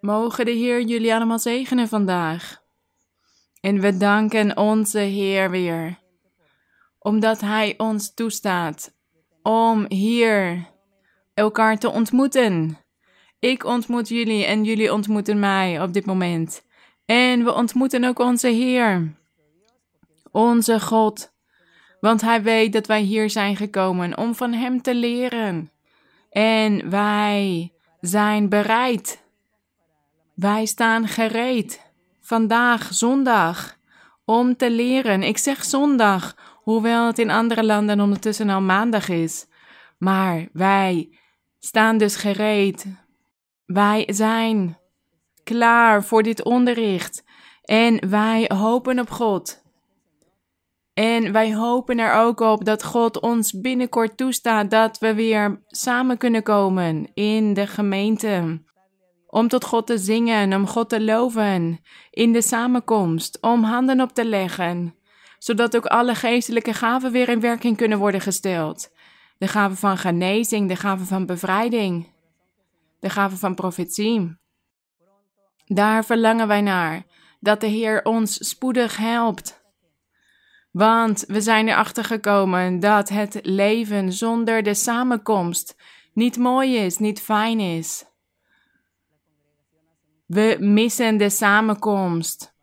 Mogen de Heer jullie allemaal zegenen vandaag. En we danken onze Heer weer, omdat Hij ons toestaat om hier elkaar te ontmoeten. Ik ontmoet jullie en jullie ontmoeten mij op dit moment. En we ontmoeten ook onze Heer, onze God, want Hij weet dat wij hier zijn gekomen om van Hem te leren. En wij zijn bereid. Wij staan gereed. Vandaag, zondag, om te leren. Ik zeg zondag, hoewel het in andere landen ondertussen al maandag is. Maar wij staan dus gereed. Wij zijn klaar voor dit onderricht. En wij hopen op God. En wij hopen er ook op dat God ons binnenkort toestaat dat we weer samen kunnen komen in de gemeente. Om tot God te zingen, om God te loven in de samenkomst, om handen op te leggen, zodat ook alle geestelijke gaven weer in werking kunnen worden gesteld. De gaven van genezing, de gaven van bevrijding, de gaven van profetie. Daar verlangen wij naar, dat de Heer ons spoedig helpt want we zijn erachter gekomen dat het leven zonder de samenkomst niet mooi is, niet fijn is. We missen de samenkomst.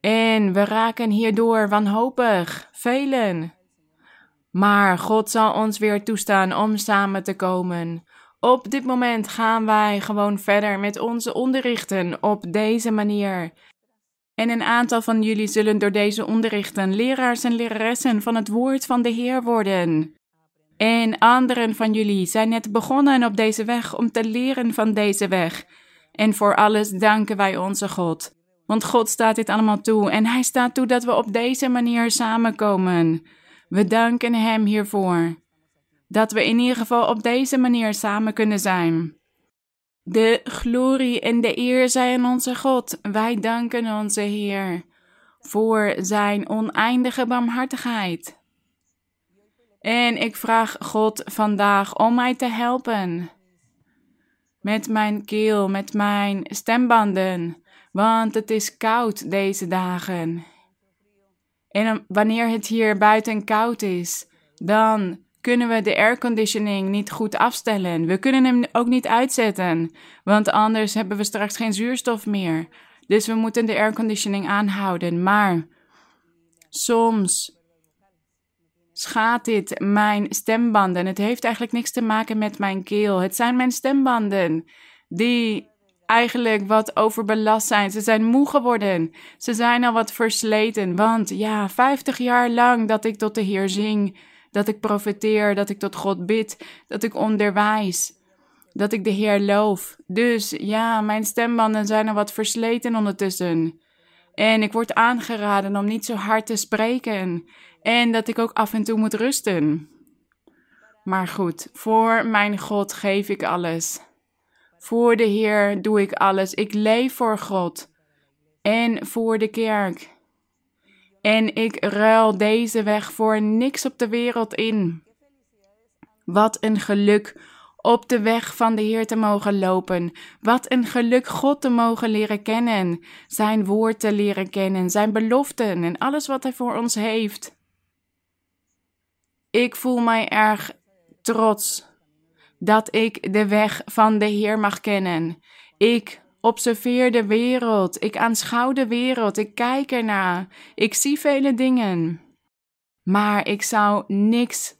En we raken hierdoor wanhopig, velen. Maar God zal ons weer toestaan om samen te komen. Op dit moment gaan wij gewoon verder met onze onderrichten op deze manier. En een aantal van jullie zullen door deze onderrichten leraars en leraressen van het woord van de Heer worden. En anderen van jullie zijn net begonnen op deze weg om te leren van deze weg. En voor alles danken wij onze God. Want God staat dit allemaal toe en Hij staat toe dat we op deze manier samenkomen. We danken Hem hiervoor. Dat we in ieder geval op deze manier samen kunnen zijn. De glorie en de eer zijn onze God. Wij danken onze Heer voor zijn oneindige barmhartigheid. En ik vraag God vandaag om mij te helpen. Met mijn keel, met mijn stembanden, want het is koud deze dagen. En wanneer het hier buiten koud is, dan kunnen we de airconditioning niet goed afstellen. We kunnen hem ook niet uitzetten, want anders hebben we straks geen zuurstof meer. Dus we moeten de airconditioning aanhouden. Maar soms schaadt dit mijn stembanden. Het heeft eigenlijk niks te maken met mijn keel. Het zijn mijn stembanden die eigenlijk wat overbelast zijn. Ze zijn moe geworden. Ze zijn al wat versleten. Want ja, 50 jaar lang dat ik tot de Heer zing dat ik profeteer, dat ik tot God bid, dat ik onderwijs, dat ik de Heer loof. Dus ja, mijn stembanden zijn er wat versleten ondertussen. En ik word aangeraden om niet zo hard te spreken en dat ik ook af en toe moet rusten. Maar goed, voor mijn God geef ik alles. Voor de Heer doe ik alles. Ik leef voor God en voor de kerk. En ik ruil deze weg voor niks op de wereld in. Wat een geluk op de weg van de Heer te mogen lopen. Wat een geluk God te mogen leren kennen, Zijn woord te leren kennen, Zijn beloften en alles wat Hij voor ons heeft. Ik voel mij erg trots dat ik de weg van de Heer mag kennen. Ik observeer de wereld, ik aanschouw de wereld, ik kijk ernaar, ik zie vele dingen. Maar ik zou niks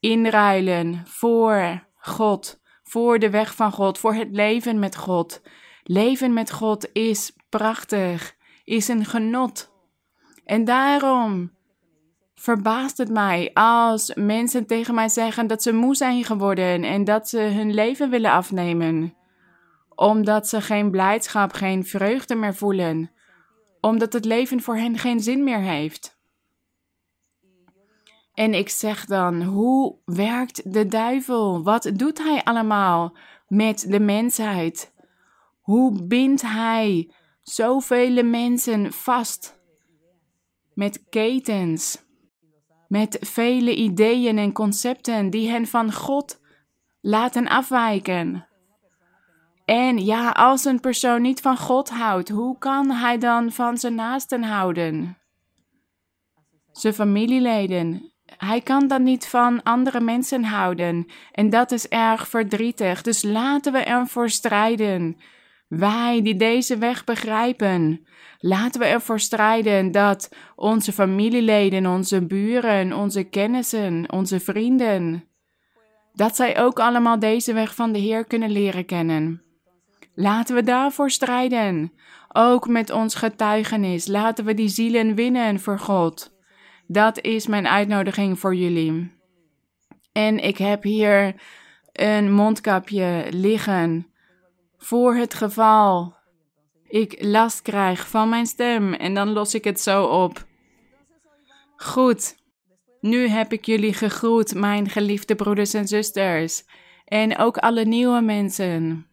inruilen voor God, voor de weg van God, voor het leven met God. Leven met God is prachtig, is een genot. En daarom verbaast het mij als mensen tegen mij zeggen dat ze moe zijn geworden en dat ze hun leven willen afnemen omdat ze geen blijdschap, geen vreugde meer voelen, omdat het leven voor hen geen zin meer heeft. En ik zeg dan, hoe werkt de duivel? Wat doet hij allemaal met de mensheid? Hoe bindt hij zoveel mensen vast met ketens, met vele ideeën en concepten die hen van God laten afwijken? En ja, als een persoon niet van God houdt, hoe kan hij dan van zijn naasten houden? Zijn familieleden. Hij kan dan niet van andere mensen houden. En dat is erg verdrietig. Dus laten we ervoor strijden. Wij die deze weg begrijpen. Laten we ervoor strijden dat onze familieleden, onze buren, onze kennissen, onze vrienden, dat zij ook allemaal deze weg van de Heer kunnen leren kennen. Laten we daarvoor strijden. Ook met ons getuigenis. Laten we die zielen winnen voor God. Dat is mijn uitnodiging voor jullie. En ik heb hier een mondkapje liggen voor het geval ik last krijg van mijn stem en dan los ik het zo op. Goed, nu heb ik jullie gegroet, mijn geliefde broeders en zusters, en ook alle nieuwe mensen.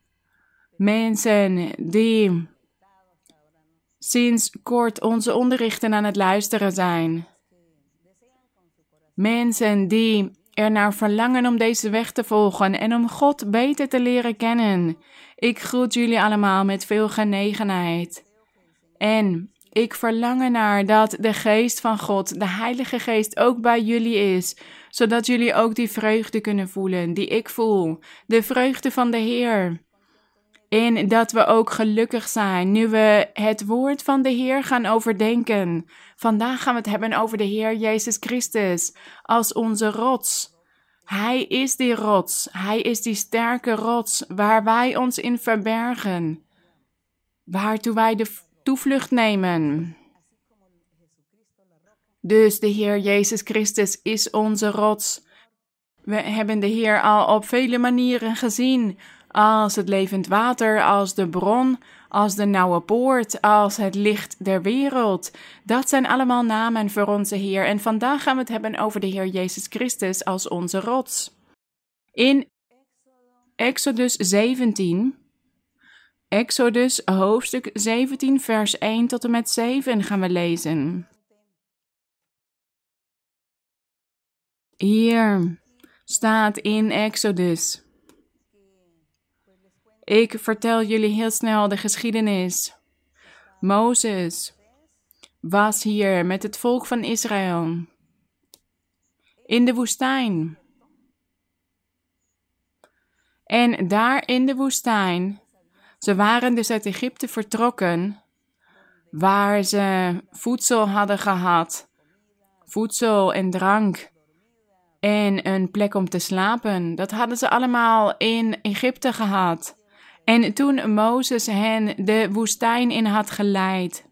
Mensen die sinds kort onze onderrichten aan het luisteren zijn. Mensen die er naar verlangen om deze weg te volgen en om God beter te leren kennen. Ik groet jullie allemaal met veel genegenheid. En ik verlang ernaar dat de geest van God, de Heilige Geest, ook bij jullie is, zodat jullie ook die vreugde kunnen voelen die ik voel, de vreugde van de Heer. En dat we ook gelukkig zijn nu we het woord van de Heer gaan overdenken. Vandaag gaan we het hebben over de Heer Jezus Christus als onze rots. Hij is die rots, Hij is die sterke rots waar wij ons in verbergen, waartoe wij de toevlucht nemen. Dus de Heer Jezus Christus is onze rots. We hebben de Heer al op vele manieren gezien als het levend water, als de bron, als de nauwe poort, als het licht der wereld. Dat zijn allemaal namen voor onze Heer. En vandaag gaan we het hebben over de Heer Jezus Christus als onze rots. In Exodus 17, Exodus hoofdstuk 17, vers 1 tot en met 7 gaan we lezen. Hier staat in Exodus. Ik vertel jullie heel snel de geschiedenis. Mozes was hier met het volk van Israël in de woestijn. En daar in de woestijn, ze waren dus uit Egypte vertrokken, waar ze voedsel hadden gehad, voedsel en drank en een plek om te slapen. Dat hadden ze allemaal in Egypte gehad. En toen Mozes hen de woestijn in had geleid,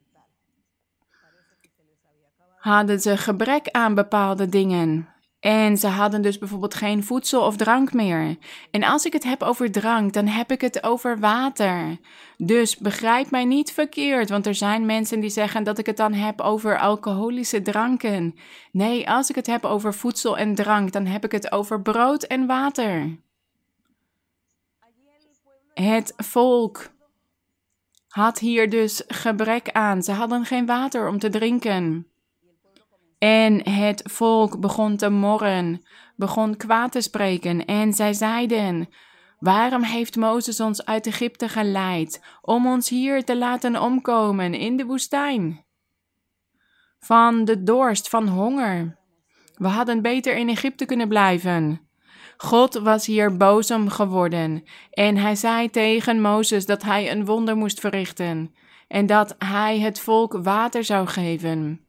hadden ze gebrek aan bepaalde dingen. En ze hadden dus bijvoorbeeld geen voedsel of drank meer. En als ik het heb over drank, dan heb ik het over water. Dus begrijp mij niet verkeerd, want er zijn mensen die zeggen dat ik het dan heb over alcoholische dranken. Nee, als ik het heb over voedsel en drank, dan heb ik het over brood en water. Het volk had hier dus gebrek aan. Ze hadden geen water om te drinken. En het volk begon te morren, begon kwaad te spreken. En zij zeiden: Waarom heeft Mozes ons uit Egypte geleid om ons hier te laten omkomen in de woestijn? Van de dorst, van honger. We hadden beter in Egypte kunnen blijven. God was hier boos om geworden en hij zei tegen Mozes dat hij een wonder moest verrichten en dat hij het volk water zou geven.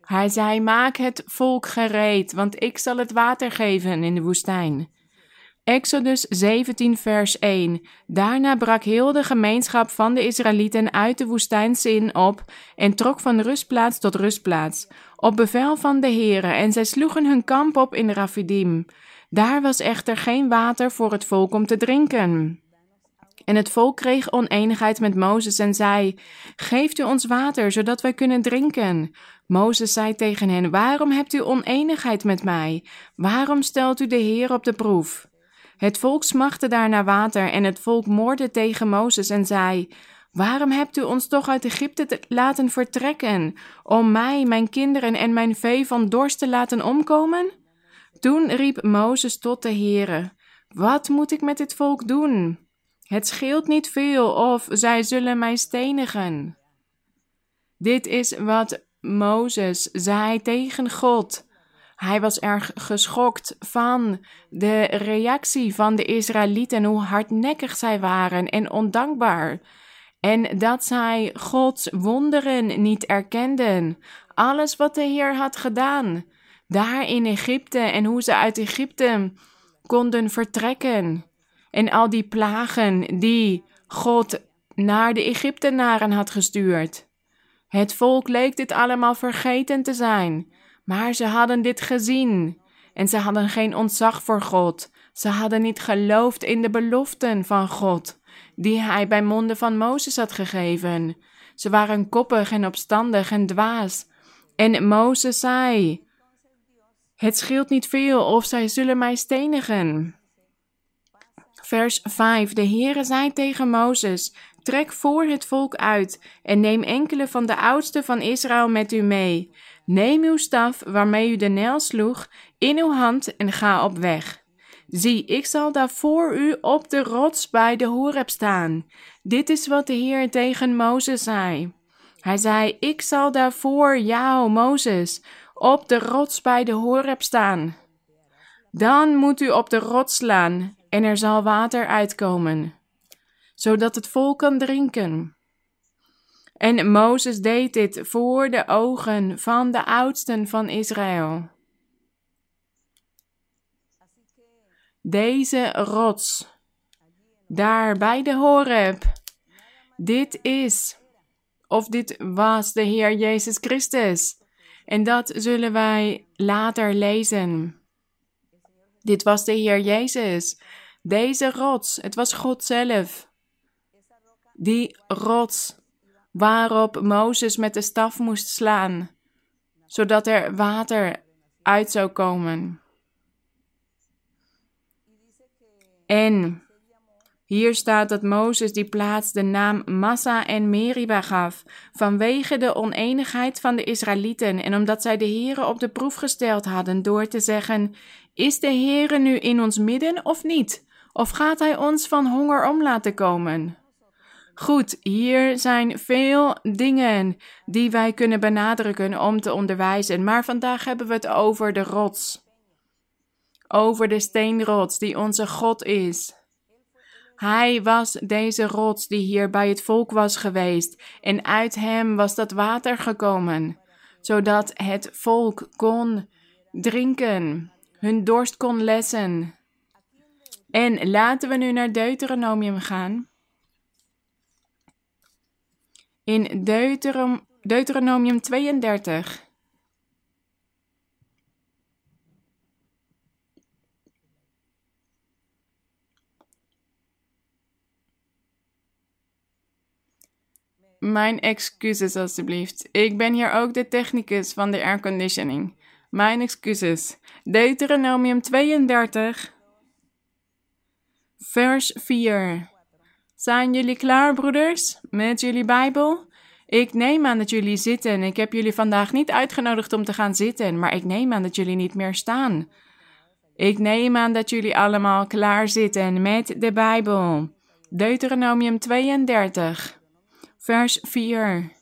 Hij zei: Maak het volk gereed, want ik zal het water geven in de woestijn. Exodus 17, vers 1. Daarna brak heel de gemeenschap van de Israëlieten uit de woestijnzin op en trok van rustplaats tot rustplaats, op bevel van de Heere, en zij sloegen hun kamp op in Rafidim. Daar was echter geen water voor het volk om te drinken. En het volk kreeg oneenigheid met Mozes en zei: Geeft u ons water, zodat wij kunnen drinken. Mozes zei tegen hen: Waarom hebt u oneenigheid met mij? Waarom stelt u de Heer op de proef? Het volk smachtte daar naar water en het volk moorde tegen Mozes en zei: Waarom hebt u ons toch uit Egypte te laten vertrekken, om mij, mijn kinderen en mijn vee van dorst te laten omkomen? Toen riep Mozes tot de Heere: Wat moet ik met dit volk doen? Het scheelt niet veel of zij zullen mij stenigen. Dit is wat Mozes zei tegen God. Hij was erg geschokt van de reactie van de Israëlieten, hoe hardnekkig zij waren en ondankbaar. En dat zij Gods wonderen niet erkenden. Alles wat de Heer had gedaan. Daar in Egypte en hoe ze uit Egypte konden vertrekken. En al die plagen die God naar de Egyptenaren had gestuurd. Het volk leek dit allemaal vergeten te zijn, maar ze hadden dit gezien en ze hadden geen ontzag voor God. Ze hadden niet geloofd in de beloften van God, die hij bij monden van Mozes had gegeven. Ze waren koppig en opstandig en dwaas. En Mozes zei: Het scheelt niet veel of zij zullen mij stenigen. Vers 5. De Heere zei tegen Mozes: Trek voor het volk uit en neem enkele van de oudsten van Israël met u mee. Neem uw staf waarmee u de Nijl sloeg in uw hand en ga op weg. Zie, ik zal daar voor u op de rots bij de Horeb staan. Dit is wat de Heer tegen Mozes zei. Hij zei: Ik zal daar voor jou, Mozes, op de rots bij de Horeb staan. Dan moet u op de rots slaan en er zal water uitkomen zodat het volk kan drinken. En Mozes deed dit voor de ogen van de oudsten van Israël. Deze rots, daar bij de Horeb, dit is, of dit was de Heer Jezus Christus. En dat zullen wij later lezen. Dit was de Heer Jezus. Deze rots, het was God zelf die rots waarop Mozes met de staf moest slaan, zodat er water uit zou komen. En hier staat dat Mozes die plaats de naam Massa en Meriba gaf, vanwege de oneenigheid van de Israëlieten en omdat zij de Heere op de proef gesteld hadden door te zeggen, is de Heere nu in ons midden of niet? Of gaat hij ons van honger om laten komen? Goed, hier zijn veel dingen die wij kunnen benadrukken om te onderwijzen, maar vandaag hebben we het over de rots. Over de steenrots die onze God is. Hij was deze rots die hier bij het volk was geweest, en uit hem was dat water gekomen, zodat het volk kon drinken, hun dorst kon lessen. En laten we nu naar Deuteronomium gaan. in Deuteronomium 32. Mijn excuses alstublieft. Ik ben hier ook de technicus van de airconditioning. Mijn excuses. Deuteronomium 32, vers 4. Zijn jullie klaar, broeders, met jullie Bijbel? Ik neem aan dat jullie zitten. Ik heb jullie vandaag niet uitgenodigd om te gaan zitten, maar ik neem aan dat jullie niet meer staan. Ik neem aan dat jullie allemaal klaar zitten met de Bijbel. Deuteronomium 32, vers 4.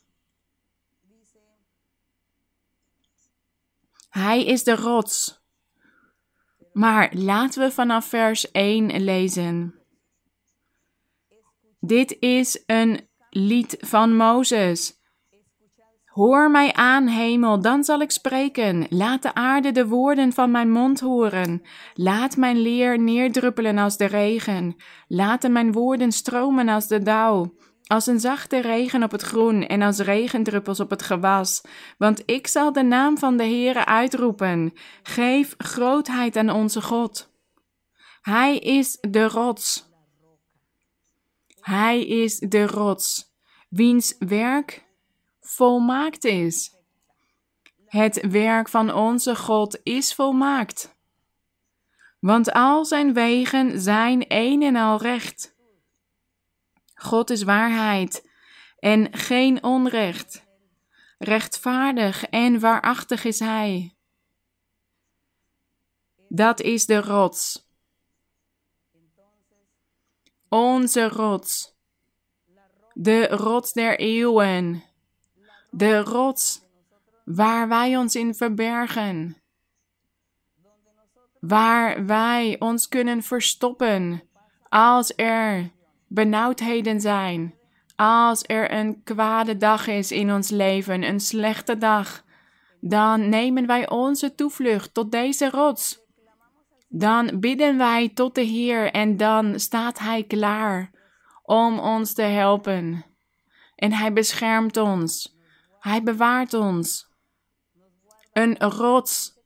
Hij is de rots. Maar laten we vanaf vers 1 lezen. Dit is een lied van Mozes. Hoor mij aan, hemel, dan zal ik spreken. Laat de aarde de woorden van mijn mond horen. Laat mijn leer neerdruppelen als de regen. Laten mijn woorden stromen als de dauw. Als een zachte regen op het groen en als regendruppels op het gewas. Want ik zal de naam van de Heere uitroepen. Geef grootheid aan onze God. Hij is de rots hij is de rots, wiens werk volmaakt is. Het werk van onze God is volmaakt. Want al zijn wegen zijn een en al recht. God is waarheid en geen onrecht. Rechtvaardig en waarachtig is Hij. Dat is de rots. onze rots, de rots der eeuwen, de rots waar wij ons in verbergen, waar wij ons kunnen verstoppen als er benauwdheden zijn, als er een kwade dag is in ons leven, een slechte dag, dan nemen wij onze toevlucht tot deze rots. Dan bidden wij tot de Heer en dan staat Hij klaar om ons te helpen. En Hij beschermt ons. Hij bewaart ons. Een rots.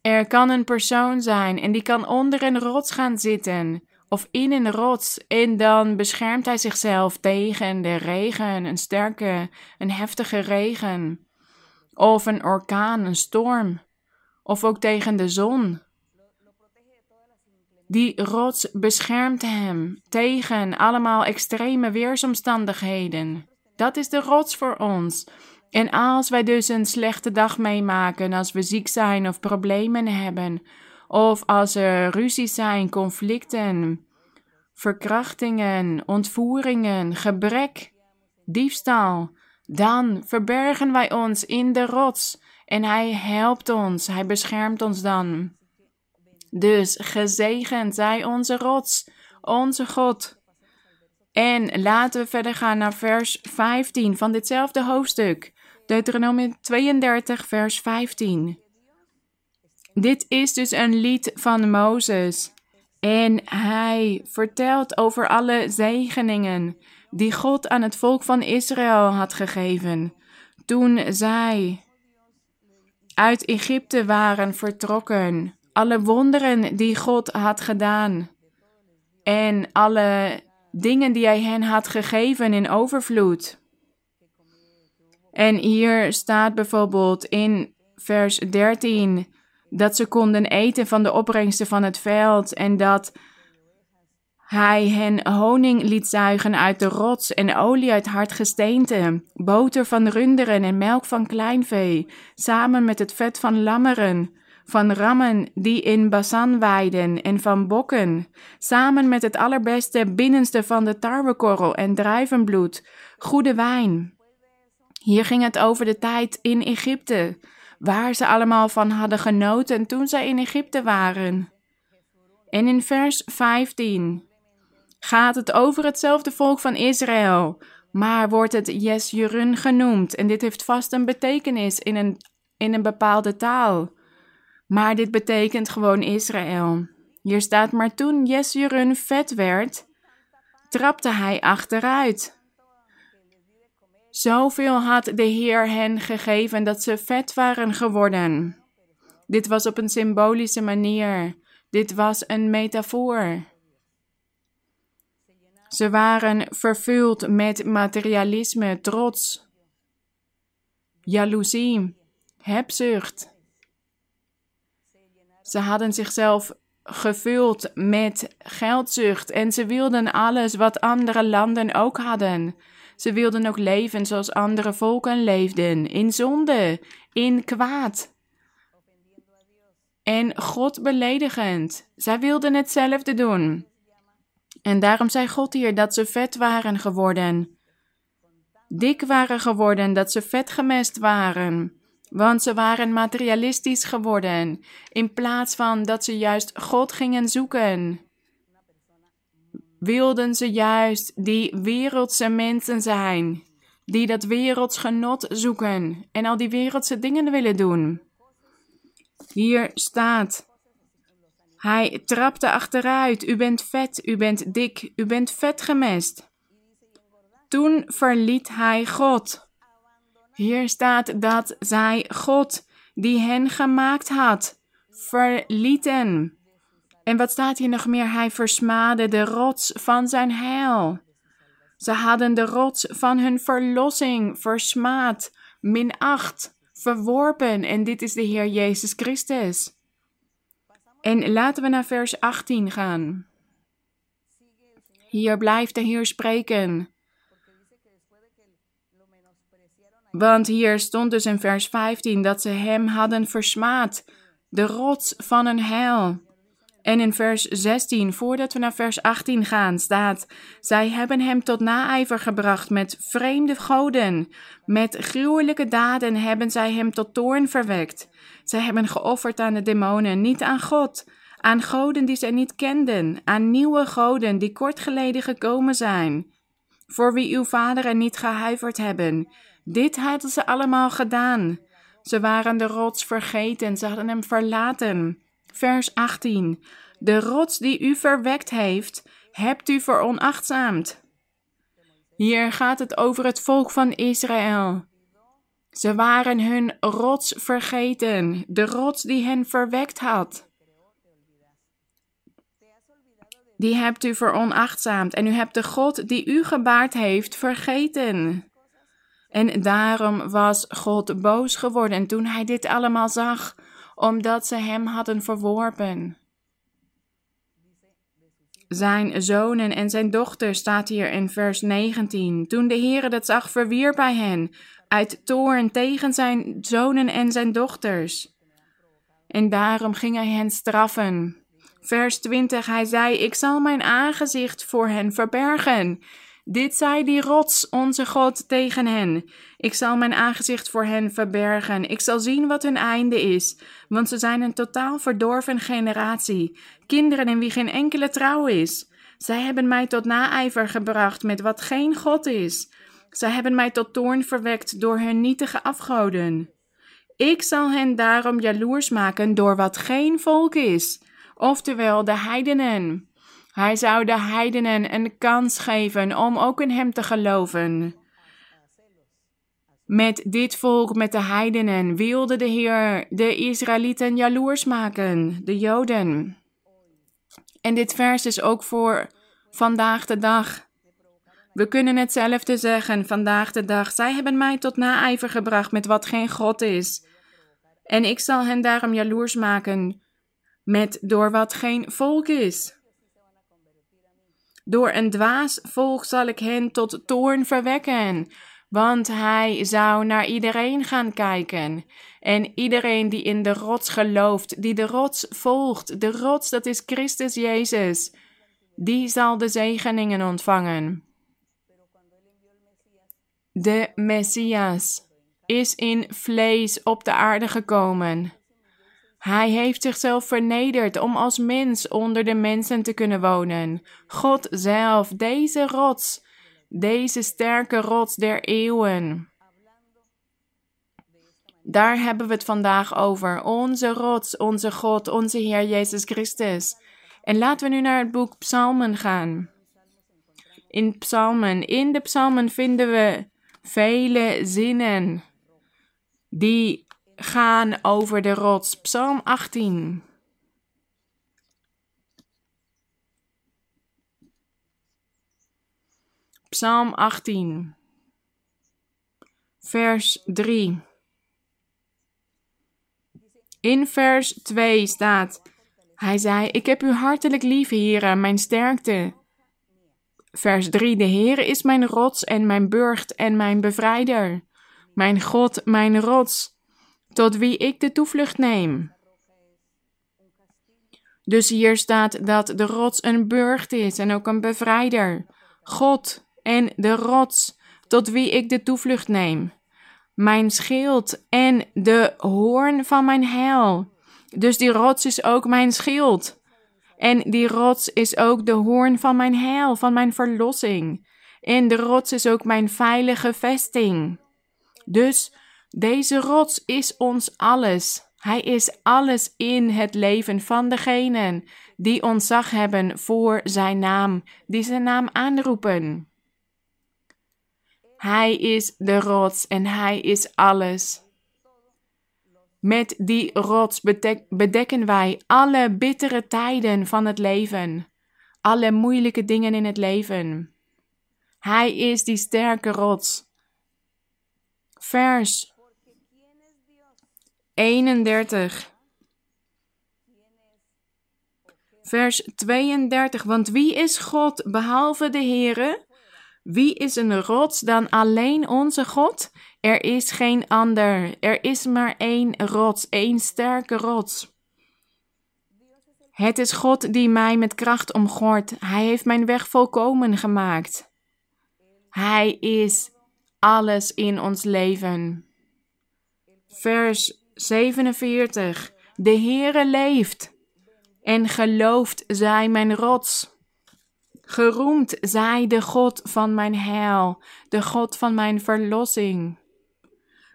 Er kan een persoon zijn en die kan onder een rots gaan zitten of in een rots en dan beschermt hij zichzelf tegen de regen, een sterke, een heftige regen, of een orkaan, een storm, of ook tegen de zon. Die rots beschermt hem tegen allemaal extreme weersomstandigheden. Dat is de rots voor ons. En als wij dus een slechte dag meemaken, als we ziek zijn of problemen hebben, of als er ruzies zijn, conflicten, verkrachtingen, ontvoeringen, gebrek, diefstal, dan verbergen wij ons in de rots en Hij helpt ons, Hij beschermt ons dan. Dus gezegend zij onze rots, onze God. En laten we verder gaan naar vers 15 van ditzelfde hoofdstuk. Deuteronomie 32, vers 15. Dit is dus een lied van Mozes. En hij vertelt over alle zegeningen die God aan het volk van Israël had gegeven toen zij uit Egypte waren vertrokken. Alle wonderen die God had gedaan en alle dingen die hij hen had gegeven in overvloed. En hier staat bijvoorbeeld in vers 13 dat ze konden eten van de opbrengsten van het veld en dat hij hen honing liet zuigen uit de rots en olie uit hard gesteente, boter van runderen en melk van kleinvee, samen met het vet van lammeren, van rammen die in Basan weiden en van bokken, samen met het allerbeste binnenste van de tarwekorrel en druivenbloed, goede wijn. Hier ging het over de tijd in Egypte, waar ze allemaal van hadden genoten toen zij in Egypte waren. En in vers 15 gaat het over hetzelfde volk van Israël, maar wordt het Jesjurun genoemd. En dit heeft vast een betekenis in een, in een bepaalde taal. Maar dit betekent gewoon Israël. Hier staat, maar toen Jesjurun vet werd, trapte hij achteruit. Zoveel had de Heer hen gegeven dat ze vet waren geworden. Dit was op een symbolische manier. Dit was een metafoor. Ze waren vervuld met materialisme, trots, jaloezie, hebzucht. Ze hadden zichzelf gevuld met geldzucht en ze wilden alles wat andere landen ook hadden. Ze wilden ook leven zoals andere volken leefden, in zonde, in kwaad. En God beledigend. Zij wilden hetzelfde doen. En daarom zei God hier dat ze vet waren geworden. Dik waren geworden, dat ze vet gemest waren. Want ze waren materialistisch geworden, in plaats van dat ze juist God gingen zoeken wilden ze juist die wereldse mensen zijn, die dat werelds genot zoeken en al die wereldse dingen willen doen. Hier staat, hij trapte achteruit, u bent vet, u bent dik, u bent vet gemest. Toen verliet hij God. Hier staat dat zij God, die hen gemaakt had, verlieten. En wat staat hier nog meer? Hij versmaadde de rots van zijn heil. Ze hadden de rots van hun verlossing versmaad, minacht, verworpen. En dit is de Heer Jezus Christus. En laten we naar vers 18 gaan. Hier blijft de Heer spreken. Want hier stond dus in vers 15 dat ze hem hadden versmaad, de rots van hun heil. En in vers 16, voordat we naar vers 18 gaan, staat: Zij hebben hem tot naijver gebracht met vreemde goden. Met gruwelijke daden hebben zij hem tot toorn verwekt. Zij hebben geofferd aan de demonen, niet aan God. Aan goden die zij niet kenden, aan nieuwe goden die kort geleden gekomen zijn. Voor wie uw vaderen niet gehuiverd hebben. Dit hadden ze allemaal gedaan. Ze waren de rots vergeten, ze hadden hem verlaten. Vers 18. De rots die u verwekt heeft, hebt u veronachtzaamd. Hier gaat het over het volk van Israël. Ze waren hun rots vergeten, de rots die hen verwekt had. Die hebt u veronachtzaamd en u hebt de God die u gebaard heeft vergeten. En daarom was God boos geworden toen hij dit allemaal zag, omdat ze hem hadden verworpen. Zijn zonen en zijn dochter staat hier in vers 19. Toen de Heere dat zag, verwierp hij hen uit toorn tegen zijn zonen en zijn dochters. En daarom ging hij hen straffen. Vers 20, hij zei, ik zal mijn aangezicht voor hen verbergen. Dit zei die rots, onze God, tegen hen. Ik zal mijn aangezicht voor hen verbergen. Ik zal zien wat hun einde is, want ze zijn een totaal verdorven generatie, kinderen in wie geen enkele trouw is. Zij hebben mij tot naijver gebracht met wat geen God is. Zij hebben mij tot toorn verwekt door hun nietige afgoden. Ik zal hen daarom jaloers maken door wat geen volk is, oftewel de heidenen. Hij zou de heidenen een kans geven om ook in hem te geloven. Met dit volk, met de heidenen, wilde de Heer de Israëlieten jaloers maken, de Joden. En dit vers is ook voor vandaag de dag. We kunnen hetzelfde zeggen vandaag de dag. Zij hebben mij tot naijver gebracht met wat geen God is. En ik zal hen daarom jaloers maken met door wat geen volk is. Door een dwaas volk zal ik hen tot toorn verwekken, want hij zou naar iedereen gaan kijken. En iedereen die in de rots gelooft, die de rots volgt, de rots dat is Christus Jezus, die zal de zegeningen ontvangen. De Messias is in vlees op de aarde gekomen. Hij heeft zichzelf vernederd om als mens onder de mensen te kunnen wonen. God zelf, deze rots, deze sterke rots der eeuwen. Daar hebben we het vandaag over. Onze rots, onze God, onze Heer Jezus Christus. En laten we nu naar het boek Psalmen gaan. In Psalmen, in de Psalmen vinden we vele zinnen die gaan over de rots. Psalm 18. Psalm 18, vers 3. In vers 2 staat: Hij zei: Ik heb u hartelijk lief, Heere, mijn sterkte. Vers 3: De Heere is mijn rots en mijn burcht en mijn bevrijder. Mijn God, mijn rots tot wie ik de toevlucht neem. Dus hier staat dat de rots een burcht is en ook een bevrijder. God en de rots, tot wie ik de toevlucht neem. Mijn schild en de hoorn van mijn heil. Dus die rots is ook mijn schild. En die rots is ook de hoorn van mijn heil, van mijn verlossing. En de rots is ook mijn veilige vesting. Dus deze rots is ons alles. Hij is alles in het leven van degenen die ontzag hebben voor zijn naam, die zijn naam aanroepen. Hij is de rots en hij is alles. Met die rots bedekken wij alle bittere tijden van het leven, alle moeilijke dingen in het leven. Hij is die sterke rots. Vers 31. Vers 32. Want wie is God behalve de Heere? Wie is een rots dan alleen onze God? Er is geen ander. Er is maar één rots, één sterke rots. Het is God die mij met kracht omgort. Hij heeft mijn weg volkomen gemaakt. Hij is alles in ons leven. Vers 47. De Heere leeft en gelooft zij mijn rots. Geroemd zij de God van mijn heil, de God van mijn verlossing.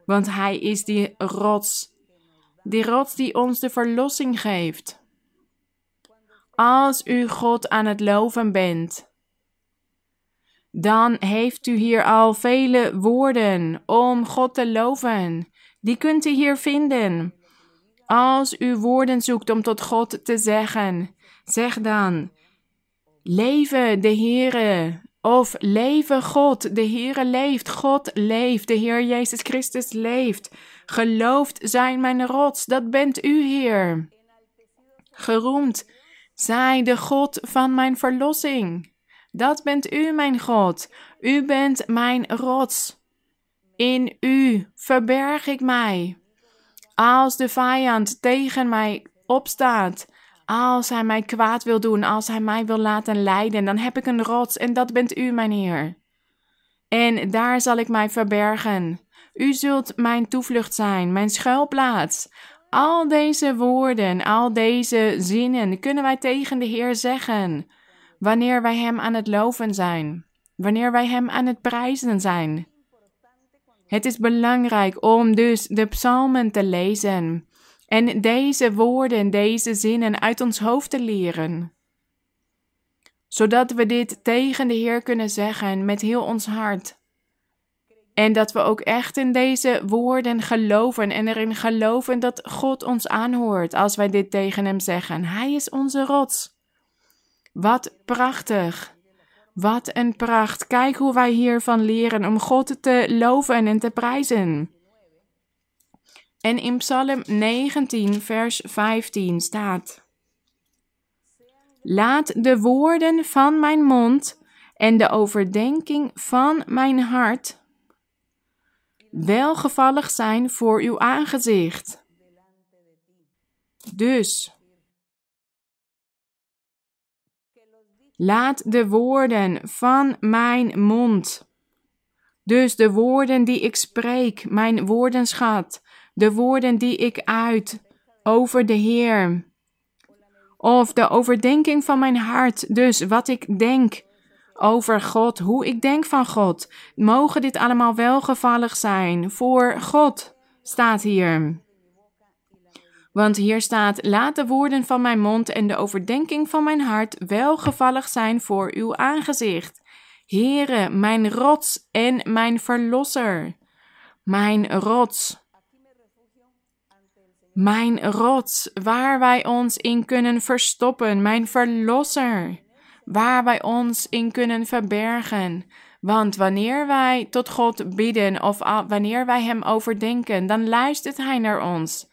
Want Hij is die rots, die rots die ons de verlossing geeft. Als u God aan het loven bent, dan heeft u hier al vele woorden om God te loven. Die kunt u hier vinden. Als u woorden zoekt om tot God te zeggen, zeg dan: Leven de Heere. Of leven God, de Heere leeft, God leeft, de Heer Jezus Christus leeft. Gelooft zijn mijn rots, dat bent u, Heer. Geroemd zij de God van mijn verlossing. Dat bent u, mijn God. U bent mijn rots. In u verberg ik mij. Als de vijand tegen mij opstaat, als hij mij kwaad wil doen, als hij mij wil laten lijden, dan heb ik een rots en dat bent u, mijn Heer. En daar zal ik mij verbergen. U zult mijn toevlucht zijn, mijn schuilplaats. Al deze woorden, al deze zinnen kunnen wij tegen de Heer zeggen wanneer wij Hem aan het loven zijn, wanneer wij Hem aan het prijzen zijn. Het is belangrijk om dus de psalmen te lezen en deze woorden, deze zinnen uit ons hoofd te leren. Zodat we dit tegen de Heer kunnen zeggen met heel ons hart. En dat we ook echt in deze woorden geloven en erin geloven dat God ons aanhoort als wij dit tegen Hem zeggen. Hij is onze rots. Wat prachtig. Wat een pracht. Kijk hoe wij hiervan leren om God te loven en te prijzen. En in Psalm 19, vers 15 staat: Laat de woorden van mijn mond en de overdenking van mijn hart welgevallig zijn voor uw aangezicht. Dus laat de woorden van mijn mond, dus de woorden die ik spreek, mijn woordenschat, de woorden die ik uit over de Heer, of de overdenking van mijn hart, dus wat ik denk over God, hoe ik denk van God. Mogen dit allemaal welgevallig zijn voor God, staat hier. Want hier staat: Laat de woorden van mijn mond en de overdenking van mijn hart welgevallig zijn voor uw aangezicht. Heere, mijn rots en mijn verlosser. Mijn rots. Mijn rots, waar wij ons in kunnen verstoppen, mijn verlosser waar wij ons in kunnen verbergen. Want wanneer wij tot God bidden of wanneer wij Hem overdenken, dan luistert Hij naar ons.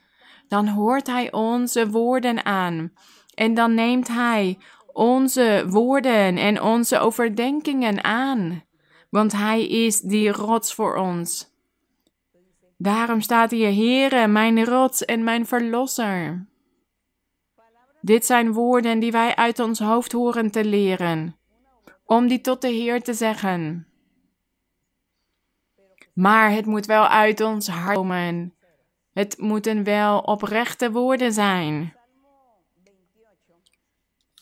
Dan hoort Hij onze woorden aan. En dan neemt Hij onze woorden en onze overdenkingen aan. Want Hij is die rots voor ons. Daarom staat hier, Heere, mijn rots en mijn verlosser. Dit zijn woorden die wij uit ons hoofd horen te leren, om die tot de Heer te zeggen. Maar het moet wel uit ons hart komen. Het moeten wel oprechte woorden zijn.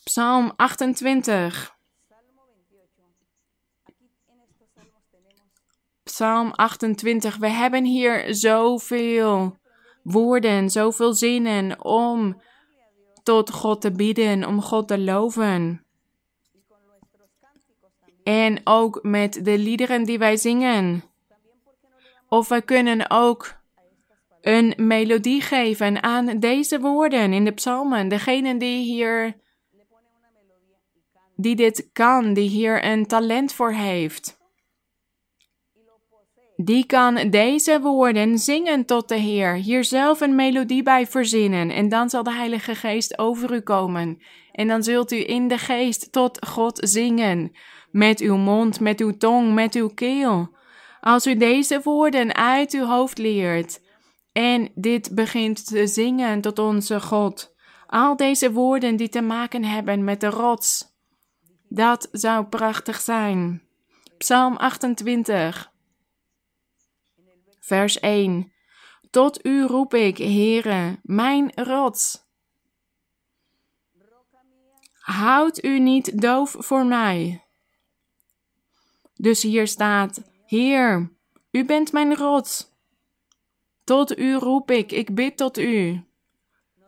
Psalm 28. Psalm 28. We hebben hier zoveel woorden, zoveel zinnen om tot God te bidden, om God te loven. En ook met de liederen die wij zingen. Of we kunnen ook een melodie geven aan deze woorden in de psalmen. Degene die hier, die dit kan, die hier een talent voor heeft die kan deze woorden zingen tot de Heer, hier zelf een melodie bij verzinnen, en dan zal de Heilige Geest over u komen. En dan zult u in de geest tot God zingen, met uw mond, met uw tong, met uw keel. Als u deze woorden uit uw hoofd leert en dit begint te zingen tot onze God, Al deze woorden die te maken hebben met de rots. Dat zou prachtig zijn. Psalm 28, vers 1. Tot u roep ik, Heere, mijn rots. Houd u niet doof voor mij. Dus hier staat: Heer, u bent mijn rots. Tot u roep ik, ik bid tot u.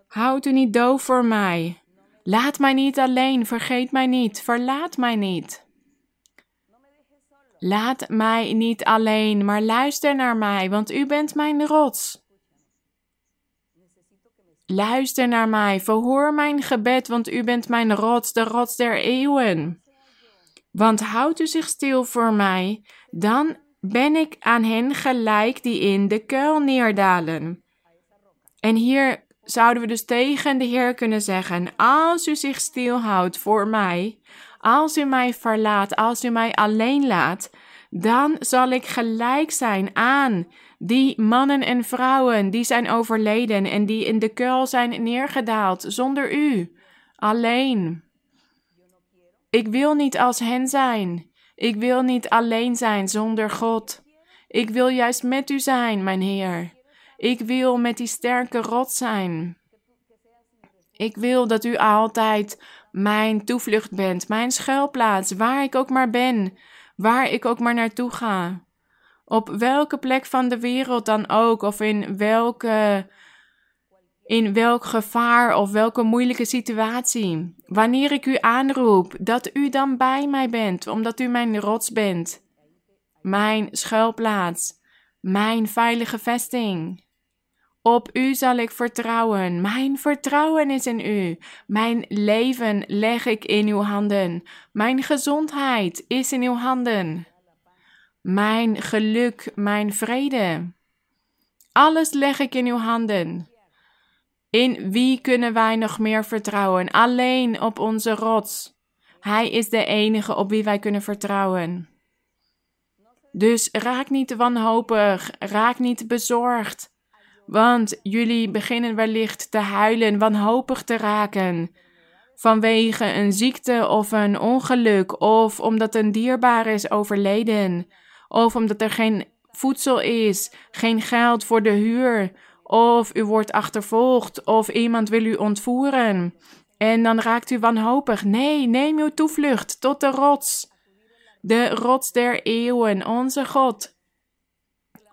Houd u niet doof voor mij. Laat mij niet alleen, vergeet mij niet, verlaat mij niet. Laat mij niet alleen, maar luister naar mij, want u bent mijn rots. Luister naar mij, verhoor mijn gebed, want u bent mijn rots, de rots der eeuwen. Want houdt u zich stil voor mij, dan ben ik aan hen gelijk die in de kuil neerdalen. En hier zouden we dus tegen de Heer kunnen zeggen: Als u zich stilhoudt voor mij, als u mij verlaat, als u mij alleen laat, dan zal ik gelijk zijn aan die mannen en vrouwen die zijn overleden en die in de kuil zijn neergedaald zonder u, alleen. Ik wil niet als hen zijn. Ik wil niet alleen zijn zonder God. Ik wil juist met u zijn, mijn Heer. Ik wil met die sterke rot zijn. Ik wil dat u altijd mijn toevlucht bent, mijn schuilplaats, waar ik ook maar ben, waar ik ook maar naartoe ga. Op welke plek van de wereld dan ook, of in welke in welk gevaar of welke moeilijke situatie. Wanneer ik u aanroep, dat u dan bij mij bent, omdat u mijn rots bent, mijn schuilplaats, mijn veilige vesting. Op u zal ik vertrouwen. Mijn vertrouwen is in u. Mijn leven leg ik in uw handen. Mijn gezondheid is in uw handen. Mijn geluk, mijn vrede. Alles leg ik in uw handen. In wie kunnen wij nog meer vertrouwen? Alleen op onze rots. Hij is de enige op wie wij kunnen vertrouwen. Dus raak niet wanhopig, raak niet bezorgd, want jullie beginnen wellicht te huilen, wanhopig te raken. Vanwege een ziekte of een ongeluk, of omdat een dierbaar is overleden, of omdat er geen voedsel is, geen geld voor de huur, of u wordt achtervolgd, of iemand wil u ontvoeren. En dan raakt u wanhopig. Nee, neem uw toevlucht tot de rots. De rots der eeuwen, onze God.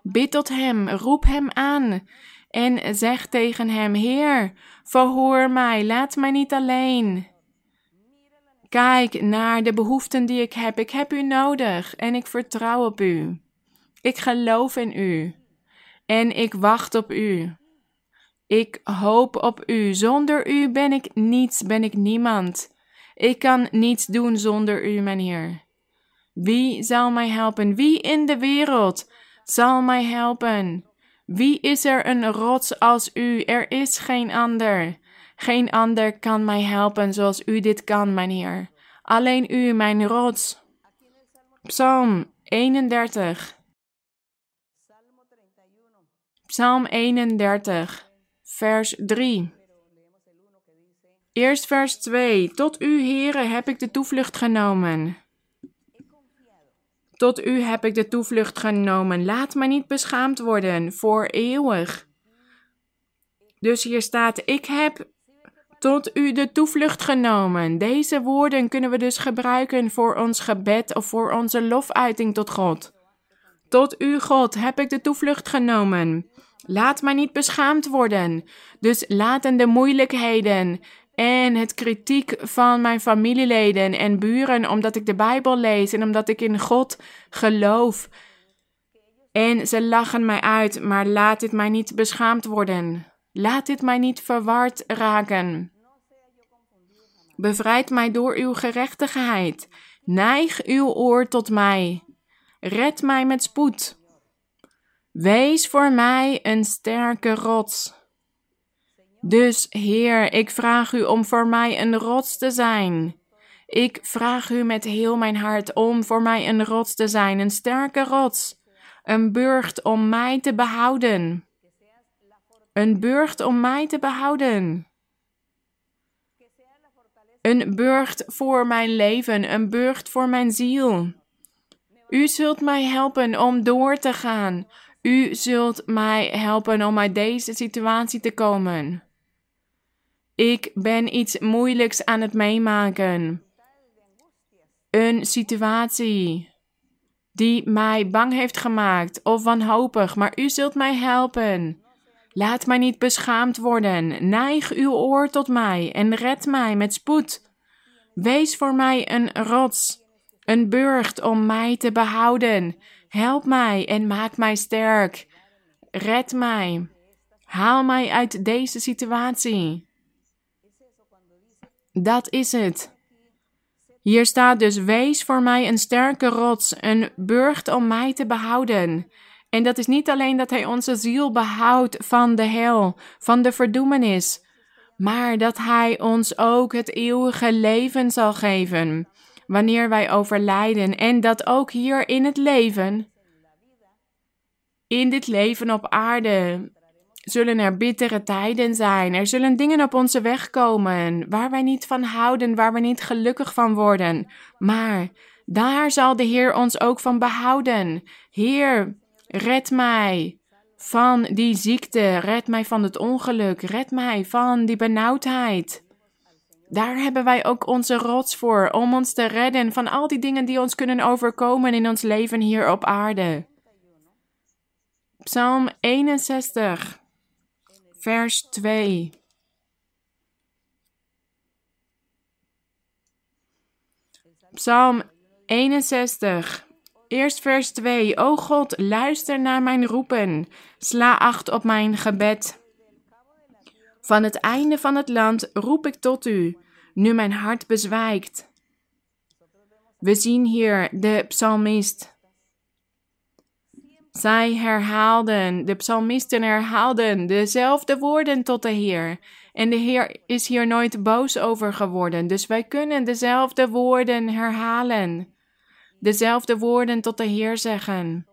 Bid tot hem, roep hem aan en zeg tegen hem: Heer, verhoor mij, laat mij niet alleen. Kijk naar de behoeften die ik heb. Ik heb u nodig en ik vertrouw op u. Ik geloof in u en ik wacht op u. Ik hoop op u. Zonder u ben ik niets, ben ik niemand. Ik kan niets doen zonder u, mijn Heer. Wie zal mij helpen? Wie in de wereld zal mij helpen? Wie is er een rots als u? Er is geen ander. Geen ander kan mij helpen zoals u dit kan, mijn Heer. Alleen u, mijn rots. Psalm 31. Psalm 31, vers 3. Eerst vers 2. Tot u, Heere, heb ik de toevlucht genomen. Tot u heb ik de toevlucht genomen. Laat mij niet beschaamd worden voor eeuwig. Dus hier staat: Ik heb tot u de toevlucht genomen. Deze woorden kunnen we dus gebruiken voor ons gebed of voor onze lofuiting tot God. Tot u, God, heb ik de toevlucht genomen. Laat mij niet beschaamd worden. Dus laten de moeilijkheden en het kritiek van mijn familieleden en buren, omdat ik de Bijbel lees en omdat ik in God geloof. En ze lachen mij uit, maar laat dit mij niet beschaamd worden. Laat dit mij niet verward raken. Bevrijd mij door uw gerechtigheid. Neig uw oor tot mij. Red mij met spoed. Wees voor mij een sterke rots. Dus, Heer, ik vraag u om voor mij een rots te zijn. Ik vraag u met heel mijn hart om voor mij een rots te zijn, een sterke rots, een burcht om mij te behouden. Een burcht om mij te behouden. Een burcht voor mijn leven, een burcht voor mijn ziel. U zult mij helpen om door te gaan. U zult mij helpen om uit deze situatie te komen. Ik ben iets moeilijks aan het meemaken. Een situatie die mij bang heeft gemaakt of wanhopig, maar u zult mij helpen. Laat mij niet beschaamd worden. Neig uw oor tot mij en red mij met spoed. Wees voor mij een rots, een burcht om mij te behouden. Help mij en maak mij sterk. Red mij. Haal mij uit deze situatie. Dat is het. Hier staat dus: Wees voor mij een sterke rots, een burcht om mij te behouden. En dat is niet alleen dat Hij onze ziel behoudt van de hel, van de verdoemenis, maar dat Hij ons ook het eeuwige leven zal geven wanneer wij overlijden. En dat ook hier in het leven, in dit leven op aarde, zullen er bittere tijden zijn. Er zullen dingen op onze weg komen waar wij niet van houden, waar we niet gelukkig van worden. Maar daar zal de Heer ons ook van behouden. Heer, red mij van die ziekte, red mij van het ongeluk, red mij van die benauwdheid. Daar hebben wij ook onze rots voor, om ons te redden van al die dingen die ons kunnen overkomen in ons leven hier op aarde. Psalm 61 vers 2. Psalm 61, eerst vers 2. O God, luister naar mijn roepen, sla acht op mijn gebed. Van het einde van het land roep ik tot u, nu mijn hart bezwijkt. We zien hier de psalmist zij herhaalden, de psalmisten herhaalden dezelfde woorden tot de Heer. En de Heer is hier nooit boos over geworden. Dus wij kunnen dezelfde woorden herhalen. Dezelfde woorden tot de Heer zeggen.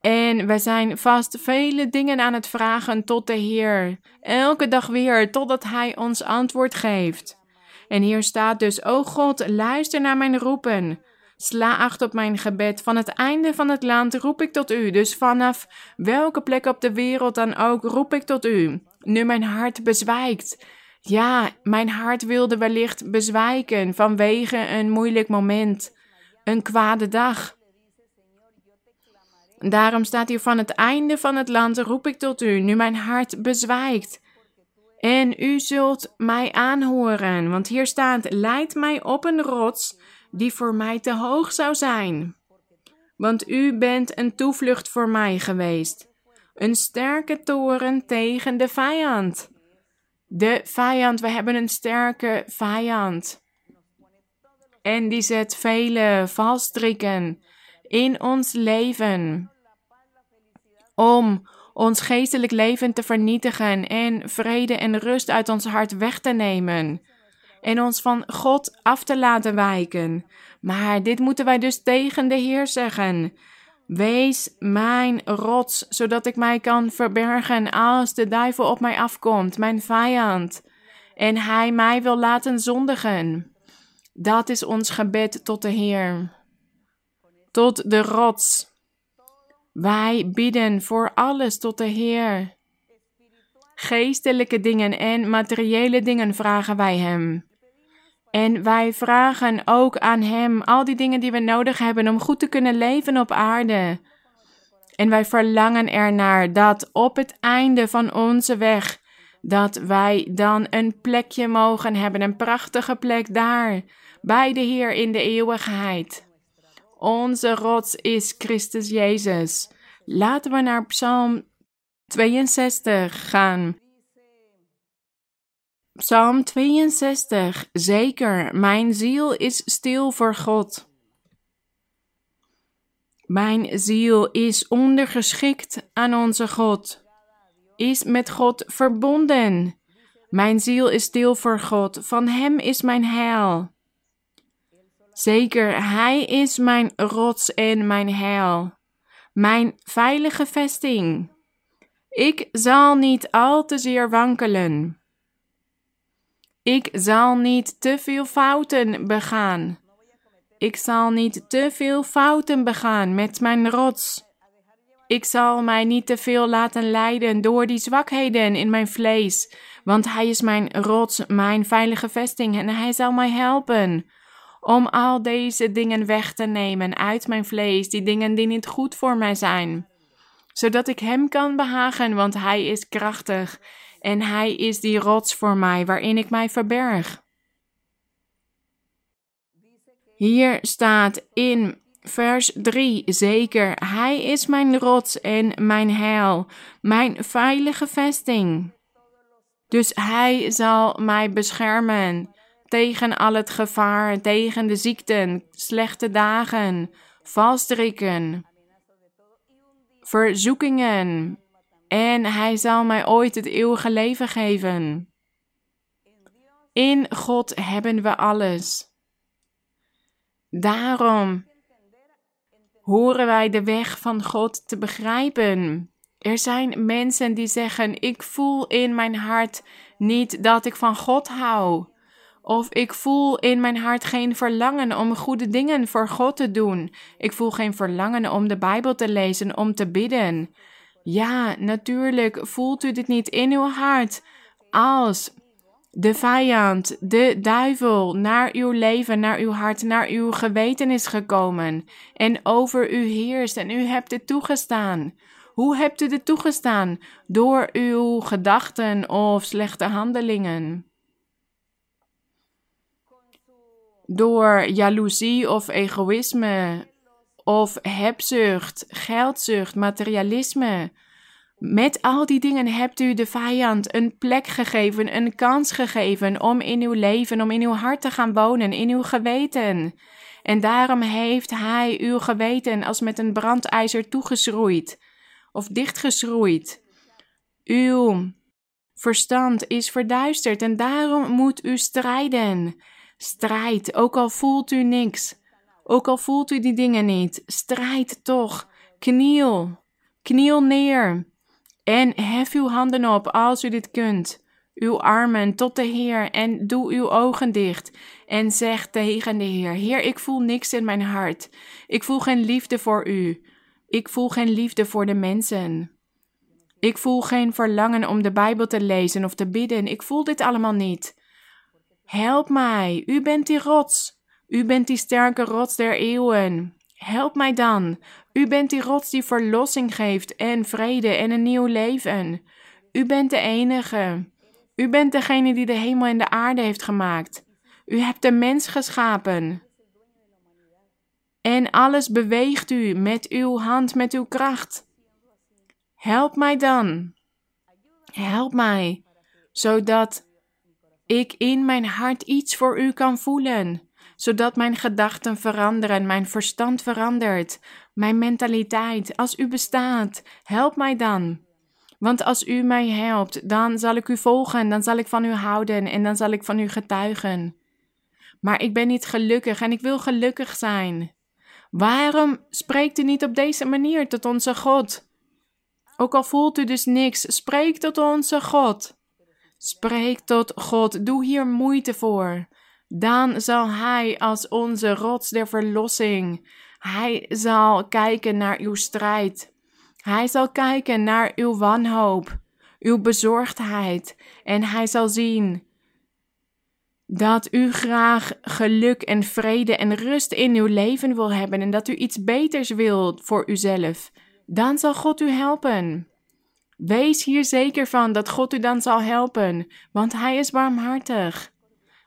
En wij zijn vast vele dingen aan het vragen tot de Heer. Elke dag weer, totdat Hij ons antwoord geeft. En hier staat dus: O God, luister naar mijn roepen. Sla acht op mijn gebed. Van het einde van het land roep ik tot u. Dus vanaf welke plek op de wereld dan ook roep ik tot u. Nu mijn hart bezwijkt. Ja, mijn hart wilde wellicht bezwijken vanwege een moeilijk moment, een kwade dag. Daarom staat hier van het einde van het land roep ik tot u, nu mijn hart bezwijkt. En u zult mij aanhoren, want hier staat: Leid mij op een rots die voor mij te hoog zou zijn. Want u bent een toevlucht voor mij geweest, een sterke toren tegen de vijand. De vijand, we hebben een sterke vijand. En die zet vele valstrikken in ons leven om ons geestelijk leven te vernietigen en vrede en rust uit ons hart weg te nemen en ons van God af te laten wijken. Maar dit moeten wij dus tegen de Heer zeggen. Wees mijn rots, zodat ik mij kan verbergen als de duivel op mij afkomt, mijn vijand, en hij mij wil laten zondigen. Dat is ons gebed tot de Heer. Tot de rots. Wij bidden voor alles tot de Heer. Geestelijke dingen en materiële dingen vragen wij Hem. En wij vragen ook aan Hem al die dingen die we nodig hebben om goed te kunnen leven op aarde. En wij verlangen ernaar dat op het einde van onze weg, dat wij dan een plekje mogen hebben, een prachtige plek daar, bij de Heer in de eeuwigheid. Onze rots is Christus Jezus. Laten we naar Psalm 62 gaan. Psalm 62. Zeker, mijn ziel is stil voor God. Mijn ziel is ondergeschikt aan onze God, is met God verbonden. Mijn ziel is stil voor God, van Hem is mijn heil. Zeker, Hij is mijn rots en mijn heil, mijn veilige vesting. Ik zal niet al te zeer wankelen. Ik zal niet te veel fouten begaan. Ik zal niet te veel fouten begaan met mijn rots. Ik zal mij niet te veel laten leiden door die zwakheden in mijn vlees, want Hij is mijn rots, mijn veilige vesting en Hij zal mij helpen om al deze dingen weg te nemen uit mijn vlees, die dingen die niet goed voor mij zijn, zodat ik Hem kan behagen, want Hij is krachtig en Hij is die rots voor mij waarin ik mij verberg. Hier staat in vers 3 zeker: Hij is mijn rots en mijn heil, mijn veilige vesting. Dus Hij zal mij beschermen tegen al het gevaar, tegen de ziekten, slechte dagen, valstrikken, verzoekingen. En Hij zal mij ooit het eeuwige leven geven. In God hebben we alles. Daarom horen wij de weg van God te begrijpen. Er zijn mensen die zeggen: Ik voel in mijn hart niet dat ik van God hou. Of ik voel in mijn hart geen verlangen om goede dingen voor God te doen. Ik voel geen verlangen om de Bijbel te lezen, om te bidden. Ja, natuurlijk voelt u dit niet in uw hart. Als de vijand, de duivel, naar uw leven, naar uw hart, naar uw geweten is gekomen en over u heerst en u hebt het toegestaan. Hoe hebt u dit toegestaan? Door uw gedachten of slechte handelingen. Door jaloezie of egoïsme of hebzucht, geldzucht, materialisme met al die dingen hebt u de vijand een plek gegeven, een kans gegeven om in uw leven, om in uw hart te gaan wonen, in uw geweten. En daarom heeft hij uw geweten als met een brandijzer toegeschroeid of dichtgeschroeid. Uw verstand is verduisterd en daarom moet u strijden. Strijd, ook al voelt u niks, ook al voelt u die dingen niet, strijd toch. Kniel, kniel neer. En hef uw handen op als u dit kunt, uw armen tot de Heer en doe uw ogen dicht en zeg tegen de Heer: Heer, ik voel niks in mijn hart. Ik voel geen liefde voor u. Ik voel geen liefde voor de mensen. Ik voel geen verlangen om de Bijbel te lezen of te bidden. Ik voel dit allemaal niet. Help mij, u bent die rots. U bent die sterke rots der eeuwen. Help mij dan. U bent die rots die verlossing geeft en vrede en een nieuw leven. U bent de enige. U bent degene die de hemel en de aarde heeft gemaakt. U hebt de mens geschapen. En alles beweegt u met uw hand, met uw kracht. Help mij dan. Help mij, zodat ik in mijn hart iets voor u kan voelen zodat mijn gedachten veranderen, mijn verstand verandert, mijn mentaliteit. Als u bestaat, help mij dan. Want als u mij helpt, dan zal ik u volgen, dan zal ik van u houden en dan zal ik van u getuigen. Maar ik ben niet gelukkig en ik wil gelukkig zijn. Waarom spreekt u niet op deze manier tot onze God? Ook al voelt u dus niks, spreek tot onze God. Spreek tot God, doe hier moeite voor dan zal Hij als onze rots der verlossing. Hij zal kijken naar uw strijd. Hij zal kijken naar uw wanhoop, uw bezorgdheid. En Hij zal zien dat u graag geluk en vrede en rust in uw leven wil hebben en dat u iets beters wilt voor uzelf. Dan zal God u helpen. Wees hier zeker van dat God u dan zal helpen, want Hij is barmhartig.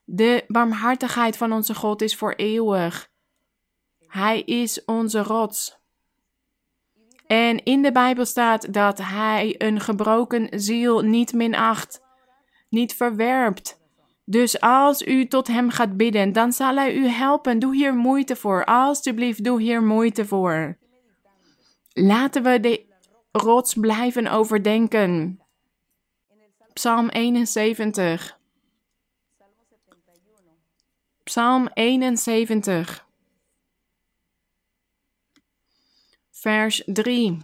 De barmhartigheid van onze God is voor eeuwig. Hij is onze rots. En in de Bijbel staat dat Hij een gebroken ziel niet minacht, niet verwerpt. Dus als u tot Hem gaat bidden, dan zal Hij u helpen. Doe hier moeite voor. Alsjeblieft, doe hier moeite voor. Laten we de rots blijven overdenken. Psalm 71. Psalm 71, vers 3.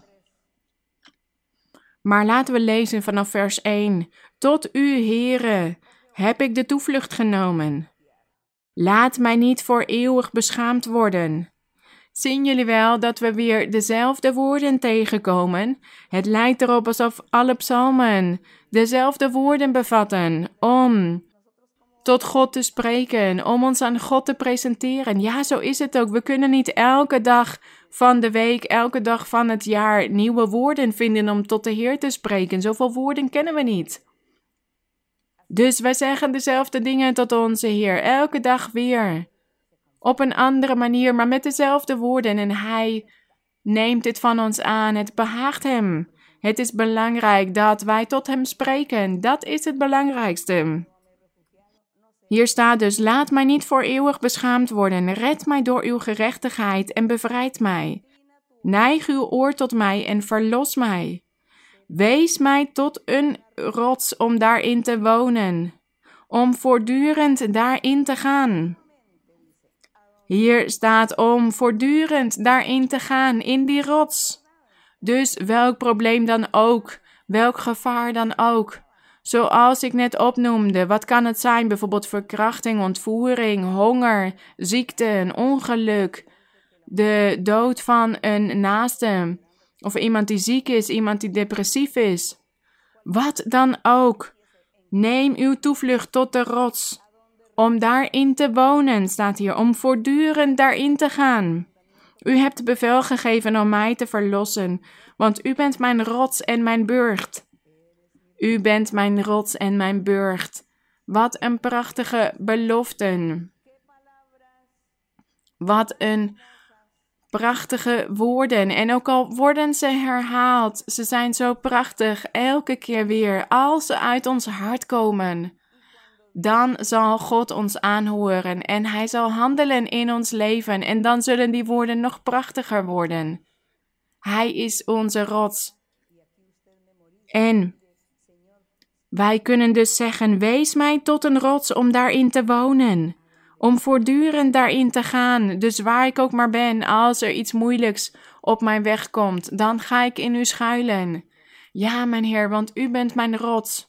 Maar laten we lezen vanaf vers 1. Tot u, Heere, heb ik de toevlucht genomen. Laat mij niet voor eeuwig beschaamd worden. Zien jullie wel dat we weer dezelfde woorden tegenkomen? Het lijkt erop alsof alle psalmen dezelfde woorden bevatten om tot God te spreken, om ons aan God te presenteren. Ja, zo is het ook. We kunnen niet elke dag van de week, elke dag van het jaar nieuwe woorden vinden om tot de Heer te spreken. Zoveel woorden kennen we niet. Dus wij zeggen dezelfde dingen tot onze Heer, elke dag weer. Op een andere manier, maar met dezelfde woorden. En Hij neemt dit van ons aan. Het behaagt Hem. Het is belangrijk dat wij tot Hem spreken. Dat is het belangrijkste. Hier staat dus: Laat mij niet voor eeuwig beschaamd worden. Red mij door uw gerechtigheid en bevrijd mij. Neig uw oor tot mij en verlos mij. Wees mij tot een rots om daarin te wonen, om voortdurend daarin te gaan. Hier staat om voortdurend daarin te gaan, in die rots. Dus welk probleem dan ook, welk gevaar dan ook. Zoals ik net opnoemde, wat kan het zijn? Bijvoorbeeld verkrachting, ontvoering, honger, ziekte, een ongeluk, de dood van een naaste, of iemand die ziek is, iemand die depressief is. Wat dan ook. Neem uw toevlucht tot de rots. Om daarin te wonen, staat hier, om voortdurend daarin te gaan. U hebt bevel gegeven om mij te verlossen, want u bent mijn rots en mijn burcht. U bent mijn rots en mijn burcht. Wat een prachtige beloften. Wat een prachtige woorden. En ook al worden ze herhaald, ze zijn zo prachtig elke keer weer. Als ze uit ons hart komen, dan zal God ons aanhoren en Hij zal handelen in ons leven. En dan zullen die woorden nog prachtiger worden. Hij is onze rots. En wij kunnen dus zeggen: Wees mij tot een rots om daarin te wonen. Om voortdurend daarin te gaan. Dus waar ik ook maar ben, als er iets moeilijks op mijn weg komt, dan ga ik in u schuilen. Ja, mijn Heer, want u bent mijn rots.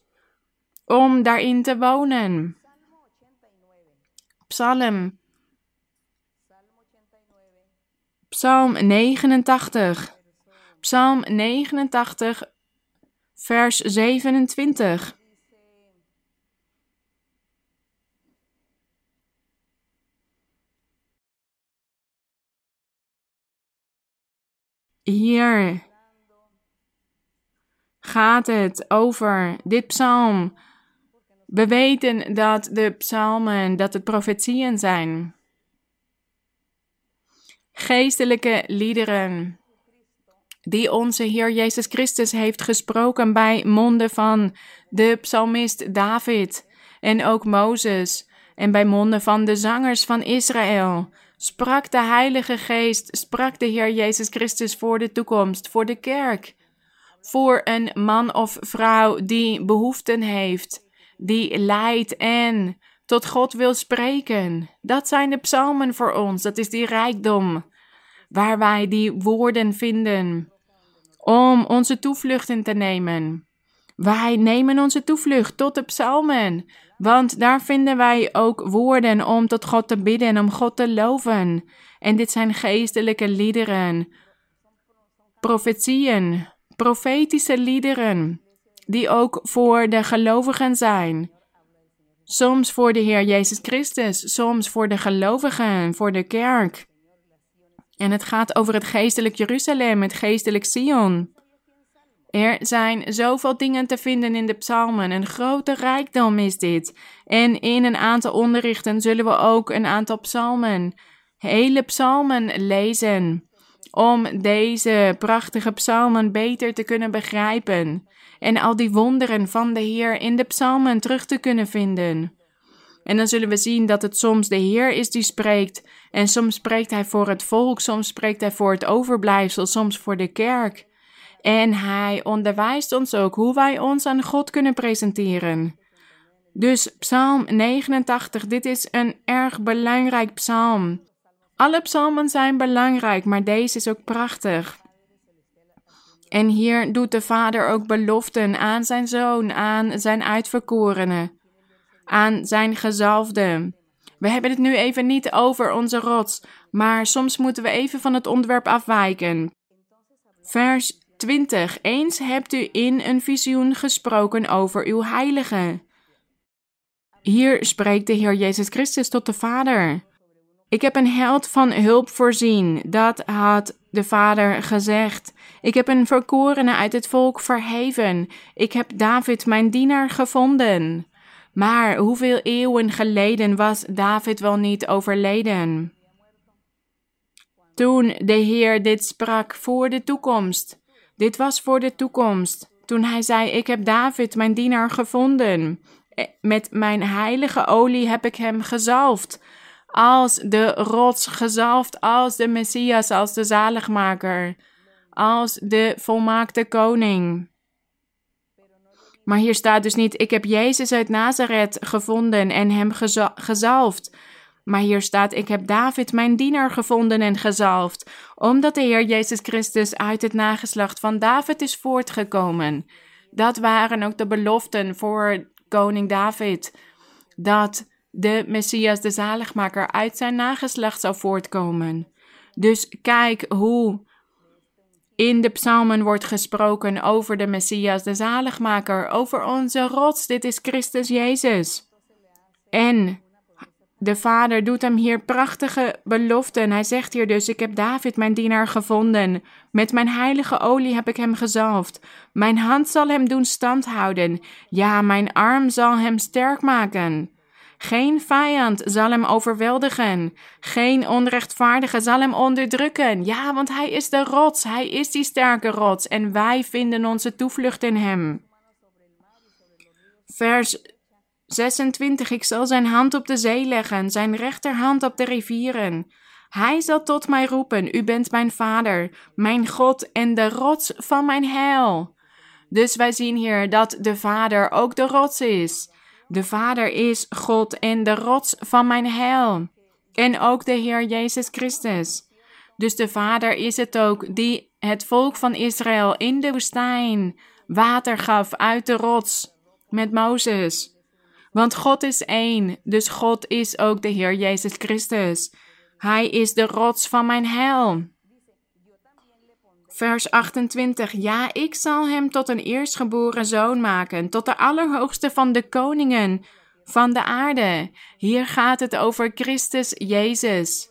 Om daarin te wonen. Psalm. Psalm 89. Psalm 89, vers 27. Hier gaat het over dit psalm. We weten dat de psalmen, dat het profetieën zijn. Geestelijke liederen die onze Heer Jezus Christus heeft gesproken bij monden van de psalmist David en ook Mozes en bij monden van de zangers van Israël. Sprak de Heilige Geest, sprak de Heer Jezus Christus voor de toekomst, voor de kerk, voor een man of vrouw die behoeften heeft, die lijdt en tot God wil spreken. Dat zijn de psalmen voor ons, dat is die rijkdom waar wij die woorden vinden om onze toevlucht in te nemen. Wij nemen onze toevlucht tot de psalmen, want daar vinden wij ook woorden om tot God te bidden en om God te loven. En dit zijn geestelijke liederen, profetieën, profetische liederen, die ook voor de gelovigen zijn. Soms voor de Heer Jezus Christus, soms voor de gelovigen, voor de kerk. En het gaat over het geestelijk Jeruzalem, het geestelijk Sion. Er zijn zoveel dingen te vinden in de psalmen. Een grote rijkdom is dit. En in een aantal onderrichten zullen we ook een aantal psalmen, hele psalmen lezen. Om deze prachtige psalmen beter te kunnen begrijpen. En al die wonderen van de Heer in de psalmen terug te kunnen vinden. En dan zullen we zien dat het soms de Heer is die spreekt. En soms spreekt Hij voor het volk, soms spreekt Hij voor het overblijfsel, soms voor de kerk. En Hij onderwijst ons ook hoe wij ons aan God kunnen presenteren. Dus Psalm 89, dit is een erg belangrijk psalm. Alle psalmen zijn belangrijk, maar deze is ook prachtig. En hier doet de Vader ook beloften aan zijn zoon, aan zijn uitverkorenen aan zijn gezalfde. We hebben het nu even niet over onze rots, maar soms moeten we even van het onderwerp afwijken. Vers 20. Eens hebt u in een visioen gesproken over uw heilige. Hier spreekt de Heer Jezus Christus tot de Vader. Ik heb een held van hulp voorzien, dat had de Vader gezegd. Ik heb een verkorene uit het volk verheven. Ik heb David, mijn dienaar, gevonden. Maar hoeveel eeuwen geleden was David wel niet overleden? Toen de Heer dit sprak voor de toekomst. Dit was voor de toekomst. Toen hij zei: Ik heb David, mijn dienaar, gevonden. Eh, met mijn heilige olie heb ik hem gezalfd. Als de rots gezalfd, als de Messias, als de zaligmaker. Als de volmaakte koning. Maar hier staat dus niet: Ik heb Jezus uit Nazareth gevonden en hem gezalfd. Maar hier staat: Ik heb David, mijn dienaar, gevonden en gezalfd. Omdat de Heer Jezus Christus uit het nageslacht van David is voortgekomen. Dat waren ook de beloften voor koning David. Dat de Messias, de zaligmaker, uit zijn nageslacht zou voortkomen. Dus kijk hoe in de psalmen wordt gesproken over de Messias, de zaligmaker, over onze rots. Dit is Christus Jezus. En de vader doet hem hier prachtige beloften. Hij zegt hier dus: Ik heb David, mijn dienaar, gevonden. Met mijn heilige olie heb ik hem gezalfd. Mijn hand zal hem doen standhouden. Ja, mijn arm zal hem sterk maken. Geen vijand zal hem overweldigen. Geen onrechtvaardige zal hem onderdrukken. Ja, want hij is de rots. Hij is die sterke rots. En wij vinden onze toevlucht in hem. Vers 26. Ik zal zijn hand op de zee leggen, zijn rechterhand op de rivieren. Hij zal tot mij roepen: U bent mijn vader, mijn God en de rots van mijn heil. Dus wij zien hier dat de Vader ook de rots is. De Vader is God en de rots van mijn heil. En ook de Heer Jezus Christus. Dus de Vader is het ook die het volk van Israël in de woestijn water gaf uit de rots met Mozes. Want God is één, dus God is ook de Heer Jezus Christus. Hij is de rots van mijn heil. Vers 28. Ja, ik zal hem tot een eerstgeboren zoon maken, tot de allerhoogste van de koningen van de aarde. Hier gaat het over Christus Jezus.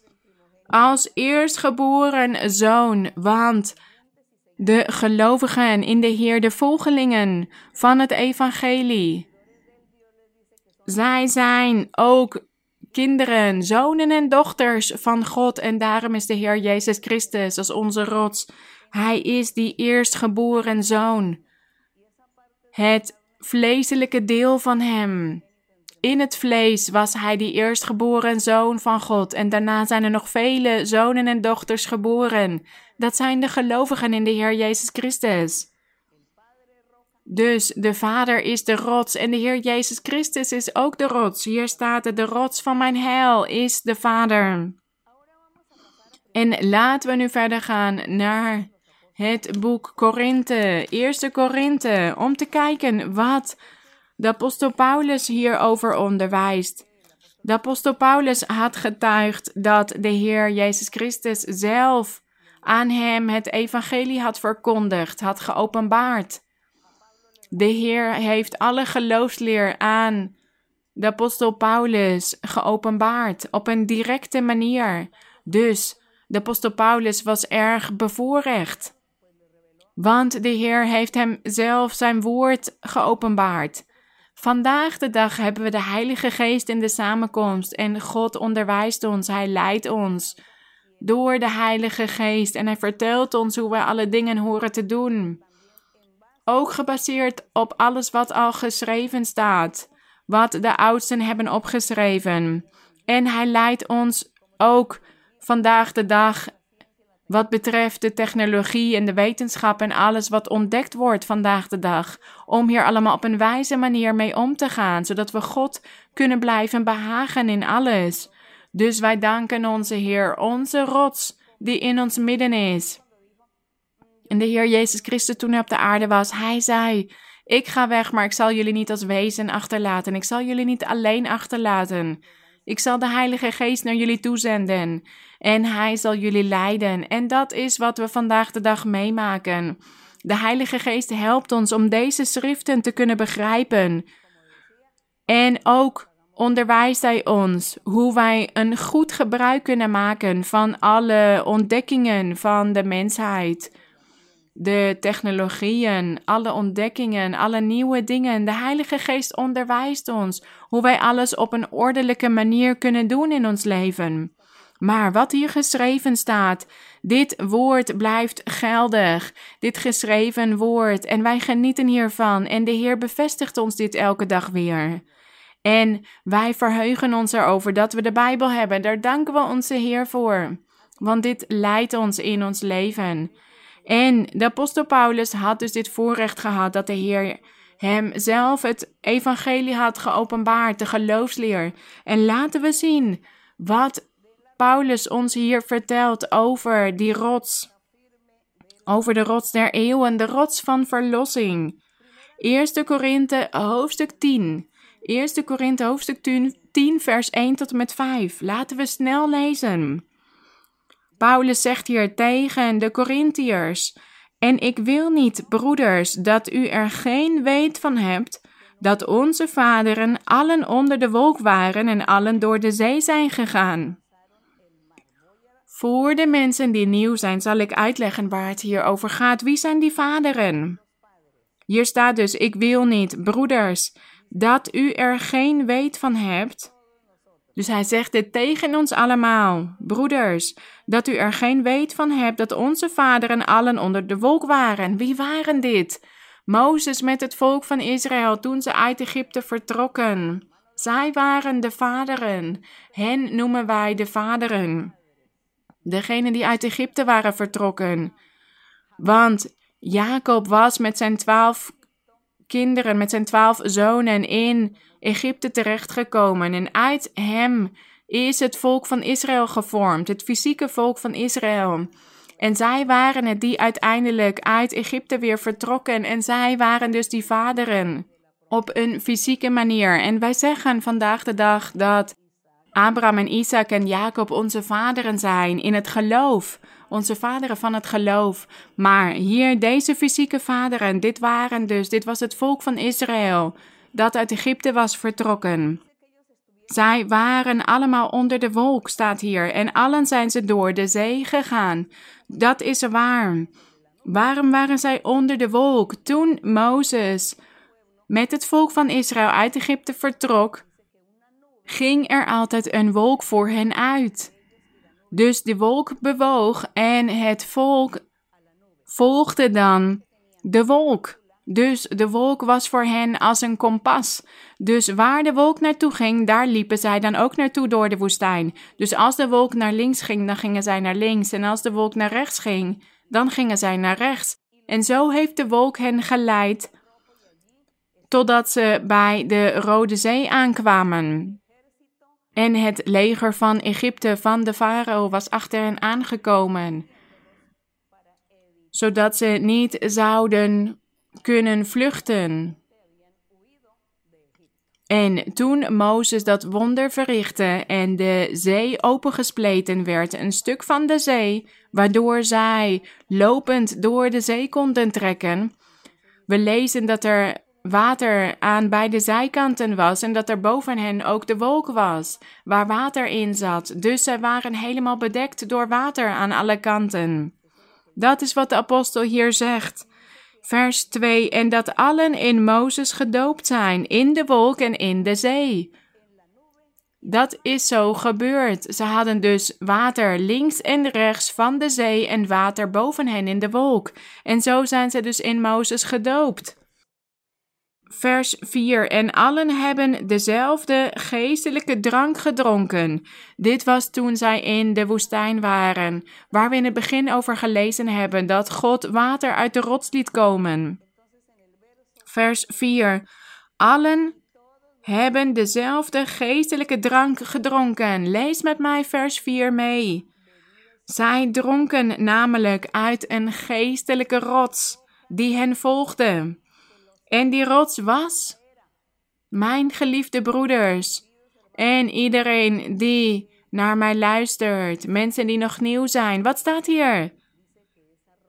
Als eerstgeboren zoon, want de gelovigen in de Heer, de volgelingen van het evangelie, zij zijn ook kinderen, zonen en dochters van God en daarom is de Heer Jezus Christus als onze rots hij is die eerstgeboren zoon. Het vleeselijke deel van hem. In het vlees was hij die eerstgeboren zoon van God. En daarna zijn er nog vele zonen en dochters geboren. Dat zijn de gelovigen in de Heer Jezus Christus. Dus de Vader is de rots en de Heer Jezus Christus is ook de rots. Hier staat het, de rots van mijn heil is de Vader. En laten we nu verder gaan naar het boek Korinthe, Eerste Korinthe, om te kijken wat de apostel Paulus hierover onderwijst. De apostel Paulus had getuigd dat de Heer Jezus Christus zelf aan hem het evangelie had verkondigd, had geopenbaard. De Heer heeft alle geloofsleer aan de apostel Paulus geopenbaard op een directe manier. Dus de apostel Paulus was erg bevoorrecht. Want de Heer heeft hem zelf zijn woord geopenbaard. Vandaag de dag hebben we de Heilige Geest in de samenkomst en God onderwijst ons, Hij leidt ons door de Heilige Geest en Hij vertelt ons hoe we alle dingen horen te doen. Ook gebaseerd op alles wat al geschreven staat, wat de oudsten hebben opgeschreven. En Hij leidt ons ook vandaag de dag wat betreft de technologie en de wetenschap en alles wat ontdekt wordt vandaag de dag, om hier allemaal op een wijze manier mee om te gaan, zodat we God kunnen blijven behagen in alles. Dus wij danken onze Heer, onze rots, die in ons midden is. En de Heer Jezus Christus toen hij op de aarde was, hij zei, Ik ga weg, maar ik zal jullie niet als wezen achterlaten. Ik zal jullie niet alleen achterlaten. Ik zal de Heilige Geest naar jullie toezenden. En Hij zal jullie leiden. En dat is wat we vandaag de dag meemaken. De Heilige Geest helpt ons om deze schriften te kunnen begrijpen. En ook onderwijst Hij ons hoe wij een goed gebruik kunnen maken van alle ontdekkingen van de mensheid de technologieën, alle ontdekkingen, alle nieuwe dingen. De Heilige Geest onderwijst ons hoe wij alles op een ordelijke manier kunnen doen in ons leven. Maar wat hier geschreven staat, dit woord blijft geldig, dit geschreven woord, en wij genieten hiervan, en de Heer bevestigt ons dit elke dag weer. En wij verheugen ons erover dat we de Bijbel hebben, daar danken we onze Heer voor, want dit leidt ons in ons leven. En de apostel Paulus had dus dit voorrecht gehad dat de Heer hem zelf het evangelie had geopenbaard, de geloofsleer. En laten we zien wat Paulus ons hier vertelt over die rots. Over de rots der eeuwen, de rots van verlossing. 1 Korinthe hoofdstuk 10. 1 Korinthe hoofdstuk 10, vers 1 tot en met 5. Laten we snel lezen. Paulus zegt hier tegen de Corinthiërs: En ik wil niet, broeders, dat u er geen weet van hebt dat onze vaderen allen onder de wolk waren en allen door de zee zijn gegaan. Voor de mensen die nieuw zijn, zal ik uitleggen waar het hier over gaat. Wie zijn die vaderen? Hier staat dus: Ik wil niet, broeders, dat u er geen weet van hebt dus hij zegt dit tegen ons allemaal, broeders, dat u er geen weet van hebt dat onze vaderen allen onder de wolk waren. Wie waren dit? Mozes met het volk van Israël toen ze uit Egypte vertrokken. Zij waren de vaderen. Hen noemen wij de vaderen. Degenen die uit Egypte waren vertrokken. Want Jacob was met zijn twaalf kinderen, met zijn twaalf zonen in Egypte terechtgekomen. En uit hem is het volk van Israël gevormd, het fysieke volk van Israël. En zij waren het die uiteindelijk uit Egypte weer vertrokken. En zij waren dus die vaderen op een fysieke manier. En wij zeggen vandaag de dag dat Abraham en Isaac en Jacob onze vaderen zijn in het geloof. Onze vaderen van het geloof. Maar hier, deze fysieke vaderen, dit waren dus, dit was het volk van Israël dat uit Egypte was vertrokken. Zij waren allemaal onder de wolk, staat hier, en allen zijn ze door de zee gegaan. Dat is waar. Waarom waren zij onder de wolk toen Mozes met het volk van Israël uit Egypte vertrok? Ging er altijd een wolk voor hen uit. Dus de wolk bewoog en het volk volgde dan de wolk. Dus de wolk was voor hen als een kompas. Dus waar de wolk naartoe ging, daar liepen zij dan ook naartoe door de woestijn. Dus als de wolk naar links ging, dan gingen zij naar links. En als de wolk naar rechts ging, dan gingen zij naar rechts. En zo heeft de wolk hen geleid totdat ze bij de Rode Zee aankwamen. En het leger van Egypte van de farao was achter hen aangekomen, zodat ze niet zouden kunnen vluchten. En toen Mozes dat wonder verrichtte en de zee opengespleten werd, een stuk van de zee, waardoor zij lopend door de zee konden trekken. We lezen dat er water aan beide zijkanten was en dat er boven hen ook de wolk was, waar water in zat. Dus zij waren helemaal bedekt door water aan alle kanten. Dat is wat de apostel hier zegt. Vers 2: En dat allen in Mozes gedoopt zijn, in de wolk en in de zee. Dat is zo gebeurd. Ze hadden dus water links en rechts van de zee en water boven hen in de wolk. En zo zijn ze dus in Mozes gedoopt vers 4. En allen hebben dezelfde geestelijke drank gedronken. Dit was toen zij in de woestijn waren, waar we in het begin over gelezen hebben dat God water uit de rots liet komen. Vers 4. Allen hebben dezelfde geestelijke drank gedronken. Lees met mij vers 4 mee. Zij dronken namelijk uit een geestelijke rots die hen volgde. En die rots was mijn geliefde broeders en iedereen die naar mij luistert, mensen die nog nieuw zijn. Wat staat hier?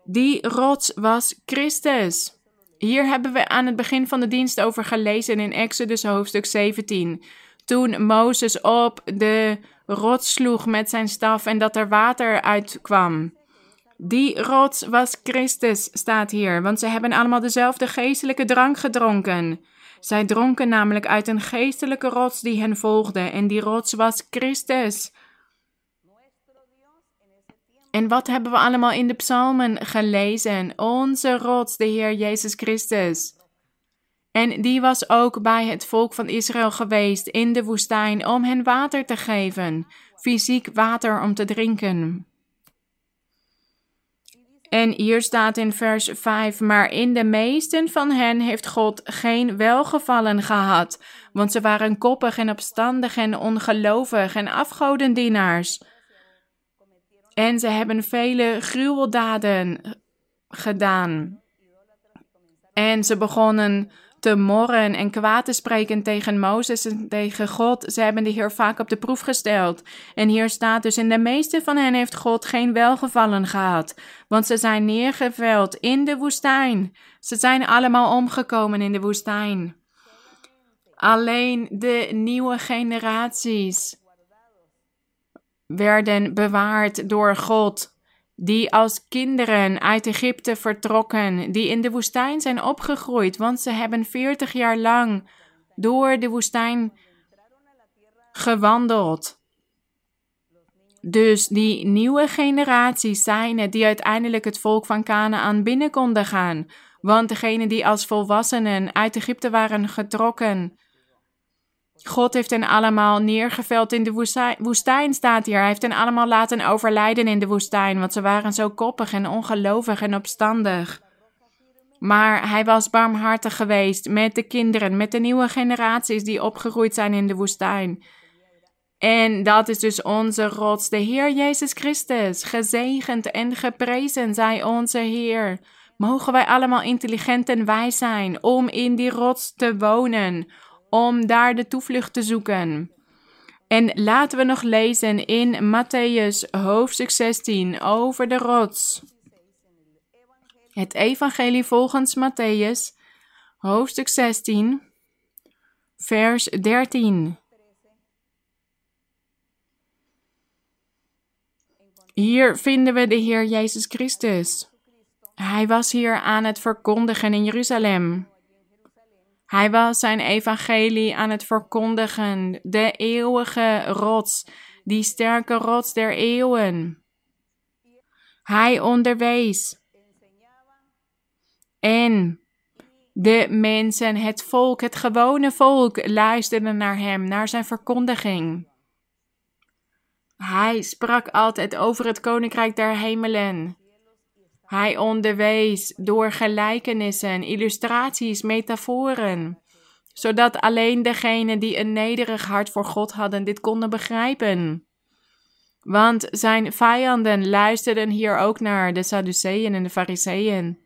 Die rots was Christus. Hier hebben we aan het begin van de dienst over gelezen in Exodus hoofdstuk 17. Toen Mozes op de rots sloeg met zijn staf en dat er water uitkwam. Die rots was Christus, staat hier, want ze hebben allemaal dezelfde geestelijke drank gedronken. Zij dronken namelijk uit een geestelijke rots die hen volgde, en die rots was Christus. En wat hebben we allemaal in de psalmen gelezen? Onze rots, de Heer Jezus Christus. En die was ook bij het volk van Israël geweest in de woestijn om hen water te geven, fysiek water om te drinken. En hier staat in vers 5: Maar in de meesten van hen heeft God geen welgevallen gehad, want ze waren koppig en opstandig en ongelovig en afgodendienaars. En ze hebben vele gruweldaden gedaan. En ze begonnen te morren en kwaad te spreken tegen Mozes en tegen God. Ze hebben de Heer vaak op de proef gesteld. En hier staat dus: In de meeste van hen heeft God geen welgevallen gehad, want ze zijn neergeveld in de woestijn. Ze zijn allemaal omgekomen in de woestijn. Alleen de nieuwe generaties werden bewaard door God, die als kinderen uit Egypte vertrokken, die in de woestijn zijn opgegroeid, want ze hebben veertig jaar lang door de woestijn gewandeld. Dus die nieuwe generaties zijn het die uiteindelijk het volk van Canaan binnen konden gaan. Want degenen die als volwassenen uit Egypte waren getrokken, God heeft hen allemaal neergeveld in de woestijn, staat hier. Hij heeft hen allemaal laten overlijden in de woestijn, want ze waren zo koppig en ongelovig en opstandig. Maar hij was barmhartig geweest met de kinderen, met de nieuwe generaties die opgegroeid zijn in de woestijn. En dat is dus onze rots, de Heer Jezus Christus. Gezegend en geprezen zij onze Heer. Mogen wij allemaal intelligent en wijs zijn om in die rots te wonen, om daar de toevlucht te zoeken. En laten we nog lezen in Matthäus hoofdstuk 16 over de rots. Het Evangelie volgens Matthäus, hoofdstuk 16, vers 13. Hier vinden we de Heer Jezus Christus. Hij was hier aan het verkondigen in Jeruzalem. Hij was zijn evangelie aan het verkondigen, de eeuwige rots, die sterke rots der eeuwen. Hij onderwees. En de mensen, het volk, het gewone volk, luisterden naar hem, naar zijn verkondiging. Hij sprak altijd over het koninkrijk der hemelen. Hij onderwees door gelijkenissen, illustraties, metaforen, zodat alleen degenen die een nederig hart voor God hadden dit konden begrijpen. Want zijn vijanden luisterden hier ook naar, de Sadduceeën en de Fariseeën.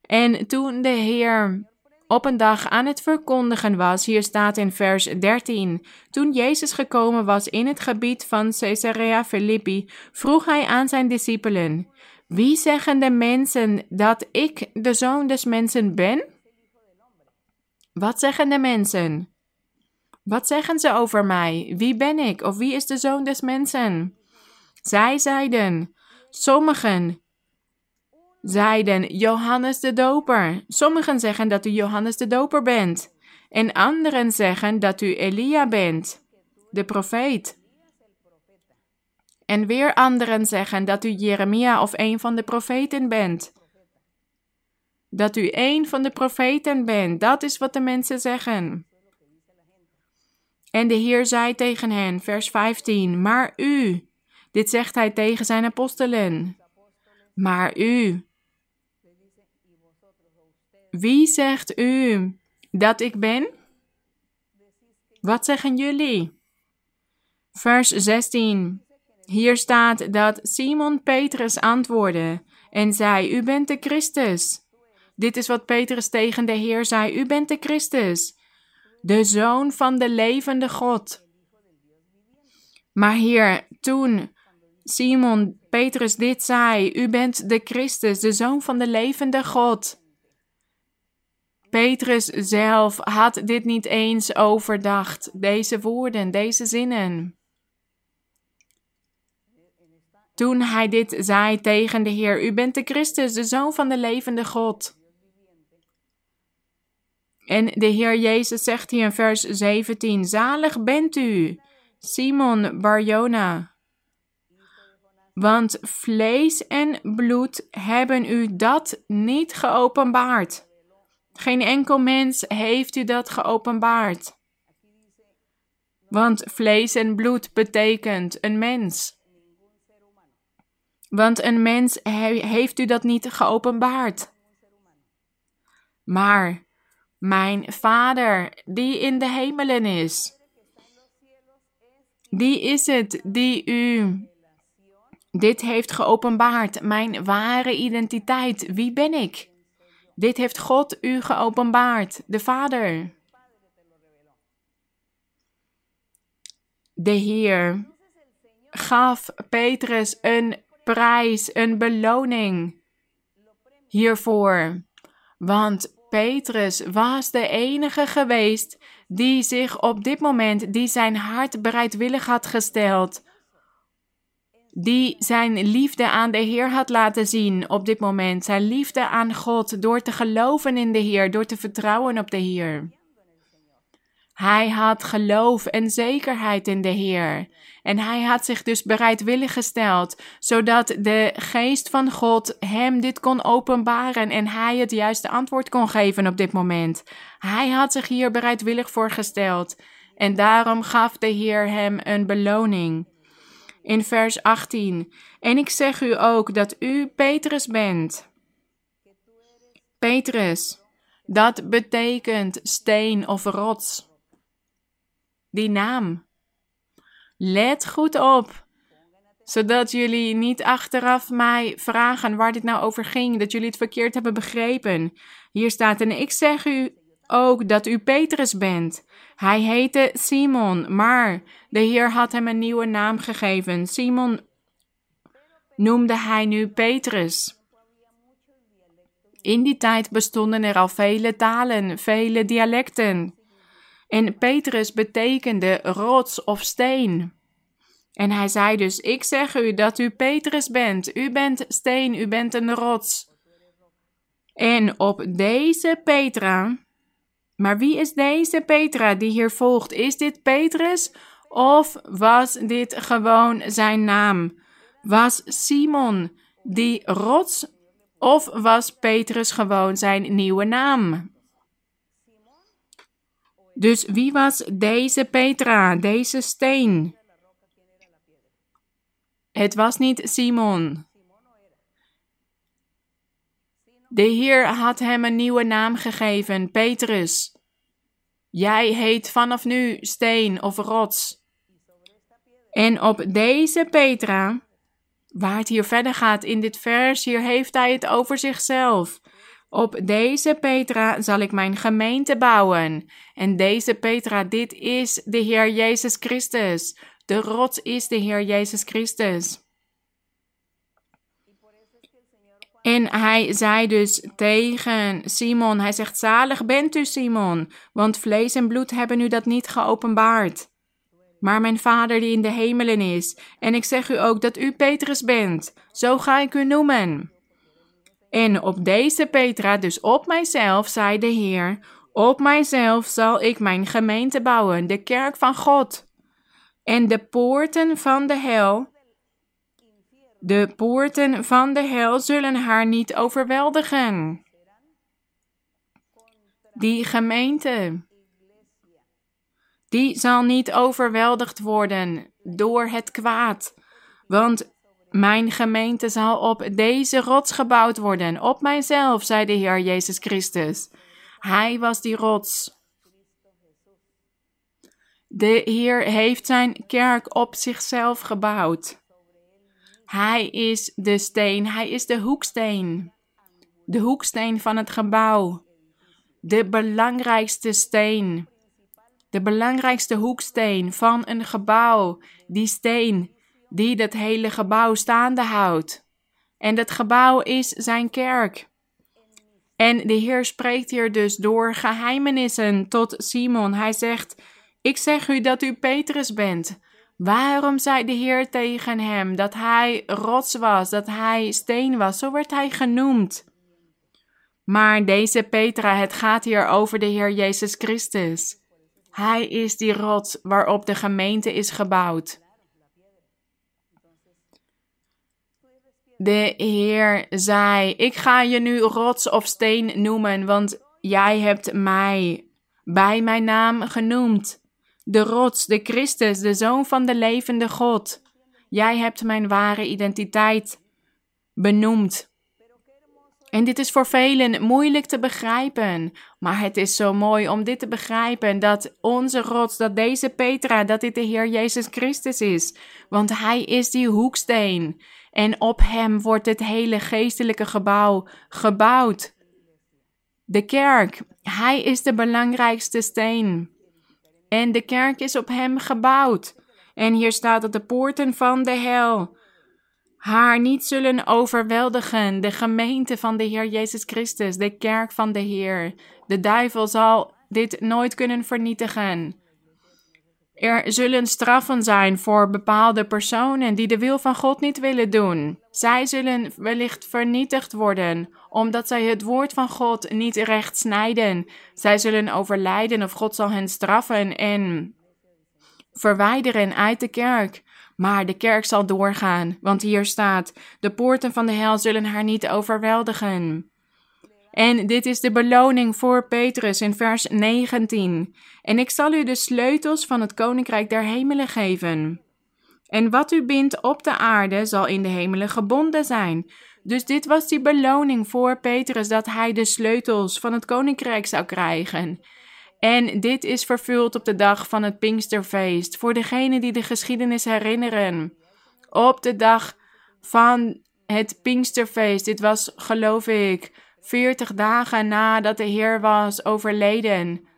En toen de Heer op een dag aan het verkondigen was, hier staat in vers 13, toen Jezus gekomen was in het gebied van Caesarea Philippi, vroeg hij aan zijn discipelen, wie zeggen de mensen dat ik de zoon des mensen ben? Wat zeggen de mensen? Wat zeggen ze over mij? Wie ben ik of wie is de zoon des mensen? Zij zeiden, sommigen zeiden Johannes de Doper. Sommigen zeggen dat u Johannes de Doper bent. En anderen zeggen dat u Elia bent, de profeet. En weer anderen zeggen dat u Jeremia of een van de profeten bent. Dat u een van de profeten bent, dat is wat de mensen zeggen. En de Heer zei tegen hen, vers 15, maar u, dit zegt hij tegen zijn apostelen, maar u, wie zegt u dat ik ben? Wat zeggen jullie? Vers 16. Hier staat dat Simon Petrus antwoordde en zei: U bent de Christus, Dit is wat Petrus tegen de Heer zei: U bent de Christus, de Zoon van de levende God. Maar Heer, toen Simon Petrus dit zei: U bent de Christus, de Zoon van de levende God. Petrus zelf had dit niet eens overdacht, deze woorden, deze zinnen. Toen hij dit zei tegen de Heer: U bent de Christus, de Zoon van de levende God. En de Heer Jezus zegt hier in vers 17: Zalig bent u, Simon Barjona. Want vlees en bloed hebben u dat niet geopenbaard. Geen enkel mens heeft u dat geopenbaard. Want vlees en bloed betekent een mens. Want een mens heeft u dat niet geopenbaard. Maar mijn Vader, die in de hemelen is, die is het die u dit heeft geopenbaard. Mijn ware identiteit. Wie ben ik? Dit heeft God u geopenbaard, de Vader. De Heer gaf Petrus een prijs, een beloning hiervoor. Want Petrus was de enige geweest die zich op dit moment, die zijn hart bereidwillig had gesteld, die zijn liefde aan de Heer had laten zien op dit moment, zijn liefde aan God door te geloven in de Heer, door te vertrouwen op de Heer. Hij had geloof en zekerheid in de Heer. En hij had zich dus bereidwillig gesteld, zodat de geest van God hem dit kon openbaren en hij het juiste antwoord kon geven op dit moment. Hij had zich hier bereidwillig voor gesteld. En daarom gaf de Heer hem een beloning. In vers 18. En ik zeg u ook dat u Petrus bent. Petrus, dat betekent steen of rots die naam. Let goed op, zodat jullie niet achteraf mij vragen waar dit nou over ging, dat jullie het verkeerd hebben begrepen. Hier staat, en ik zeg u ook dat u Petrus bent. Hij heette Simon, maar de Heer had hem een nieuwe naam gegeven. Simon noemde hij nu Petrus. In die tijd bestonden er al vele talen, vele dialecten. En Petrus betekende rots of steen. En hij zei dus: Ik zeg u dat u Petrus bent. U bent steen, u bent een rots. En op deze Petra. Maar wie is deze Petra die hier volgt? Is dit Petrus of was dit gewoon zijn naam? Was Simon die rots of was Petrus gewoon zijn nieuwe naam? Dus wie was deze Petra, deze steen? Het was niet Simon. De Heer had hem een nieuwe naam gegeven, Petrus. Jij heet vanaf nu steen of rots. En op deze Petra, waar het hier verder gaat in dit vers, hier heeft hij het over zichzelf. Op deze Petra zal ik mijn gemeente bouwen. En deze Petra, dit is de Heer Jezus Christus. De rots is de Heer Jezus Christus. En hij zei dus tegen Simon, hij zegt, zalig bent u Simon, want vlees en bloed hebben u dat niet geopenbaard. Maar mijn vader die in de hemelen is, en ik zeg u ook dat u Petrus bent, zo ga ik u noemen. En op deze Petra, dus op mijzelf, zei de Heer, op mijzelf zal ik mijn gemeente bouwen, de kerk van God. En de poorten van de hel, de poorten van de hel zullen haar niet overweldigen. Die gemeente, die zal niet overweldigd worden door het kwaad. Want mijn gemeente zal op deze rots gebouwd worden, op mijzelf, zei de Heer Jezus Christus. Hij was die rots. De Heer heeft zijn kerk op zichzelf gebouwd. Hij is de steen, hij is de hoeksteen. de hoeksteen van het gebouw, de belangrijkste steen, de belangrijkste hoeksteen van een gebouw, die steen die dat hele gebouw staande houdt. En dat gebouw is zijn kerk. En de Heer spreekt hier dus door geheimenissen tot Simon. Hij zegt: Ik zeg u dat u Petrus bent. Waarom zei de Heer tegen hem dat hij rots was, dat hij steen was? Zo werd hij genoemd. Maar deze Petra, het gaat hier over de Heer Jezus Christus. Hij is die rots waarop de gemeente is gebouwd. De Heer zei: Ik ga je nu rots of steen noemen, want jij hebt mij bij mijn naam genoemd. De rots, de Christus, de Zoon van de levende God. Jij hebt mijn ware identiteit benoemd. En dit is voor velen moeilijk te begrijpen. Maar het is zo mooi om dit te begrijpen: dat onze rots, dat deze Petra, dat dit de Heer Jezus Christus is. Want Hij is die hoeksteen. En op Hem wordt het hele geestelijke gebouw gebouwd. De kerk, Hij is de belangrijkste steen. En de kerk is op Hem gebouwd. En hier staat dat de poorten van de hel haar niet zullen overweldigen. De gemeente van de Heer Jezus Christus, de kerk van de Heer. De duivel zal dit nooit kunnen vernietigen. Er zullen straffen zijn voor bepaalde personen die de wil van God niet willen doen. Zij zullen wellicht vernietigd worden, omdat zij het woord van God niet recht snijden. Zij zullen overlijden of God zal hen straffen en verwijderen uit de kerk. Maar de kerk zal doorgaan, want hier staat: de poorten van de hel zullen haar niet overweldigen. En dit is de beloning voor Petrus in vers 19. En ik zal u de sleutels van het koninkrijk der hemelen geven. En wat u bindt op de aarde zal in de hemelen gebonden zijn. Dus dit was die beloning voor Petrus dat hij de sleutels van het koninkrijk zou krijgen. En dit is vervuld op de dag van het Pinksterfeest, voor degenen die de geschiedenis herinneren. Op de dag van het Pinksterfeest, dit was geloof ik 40 dagen nadat de Heer was overleden.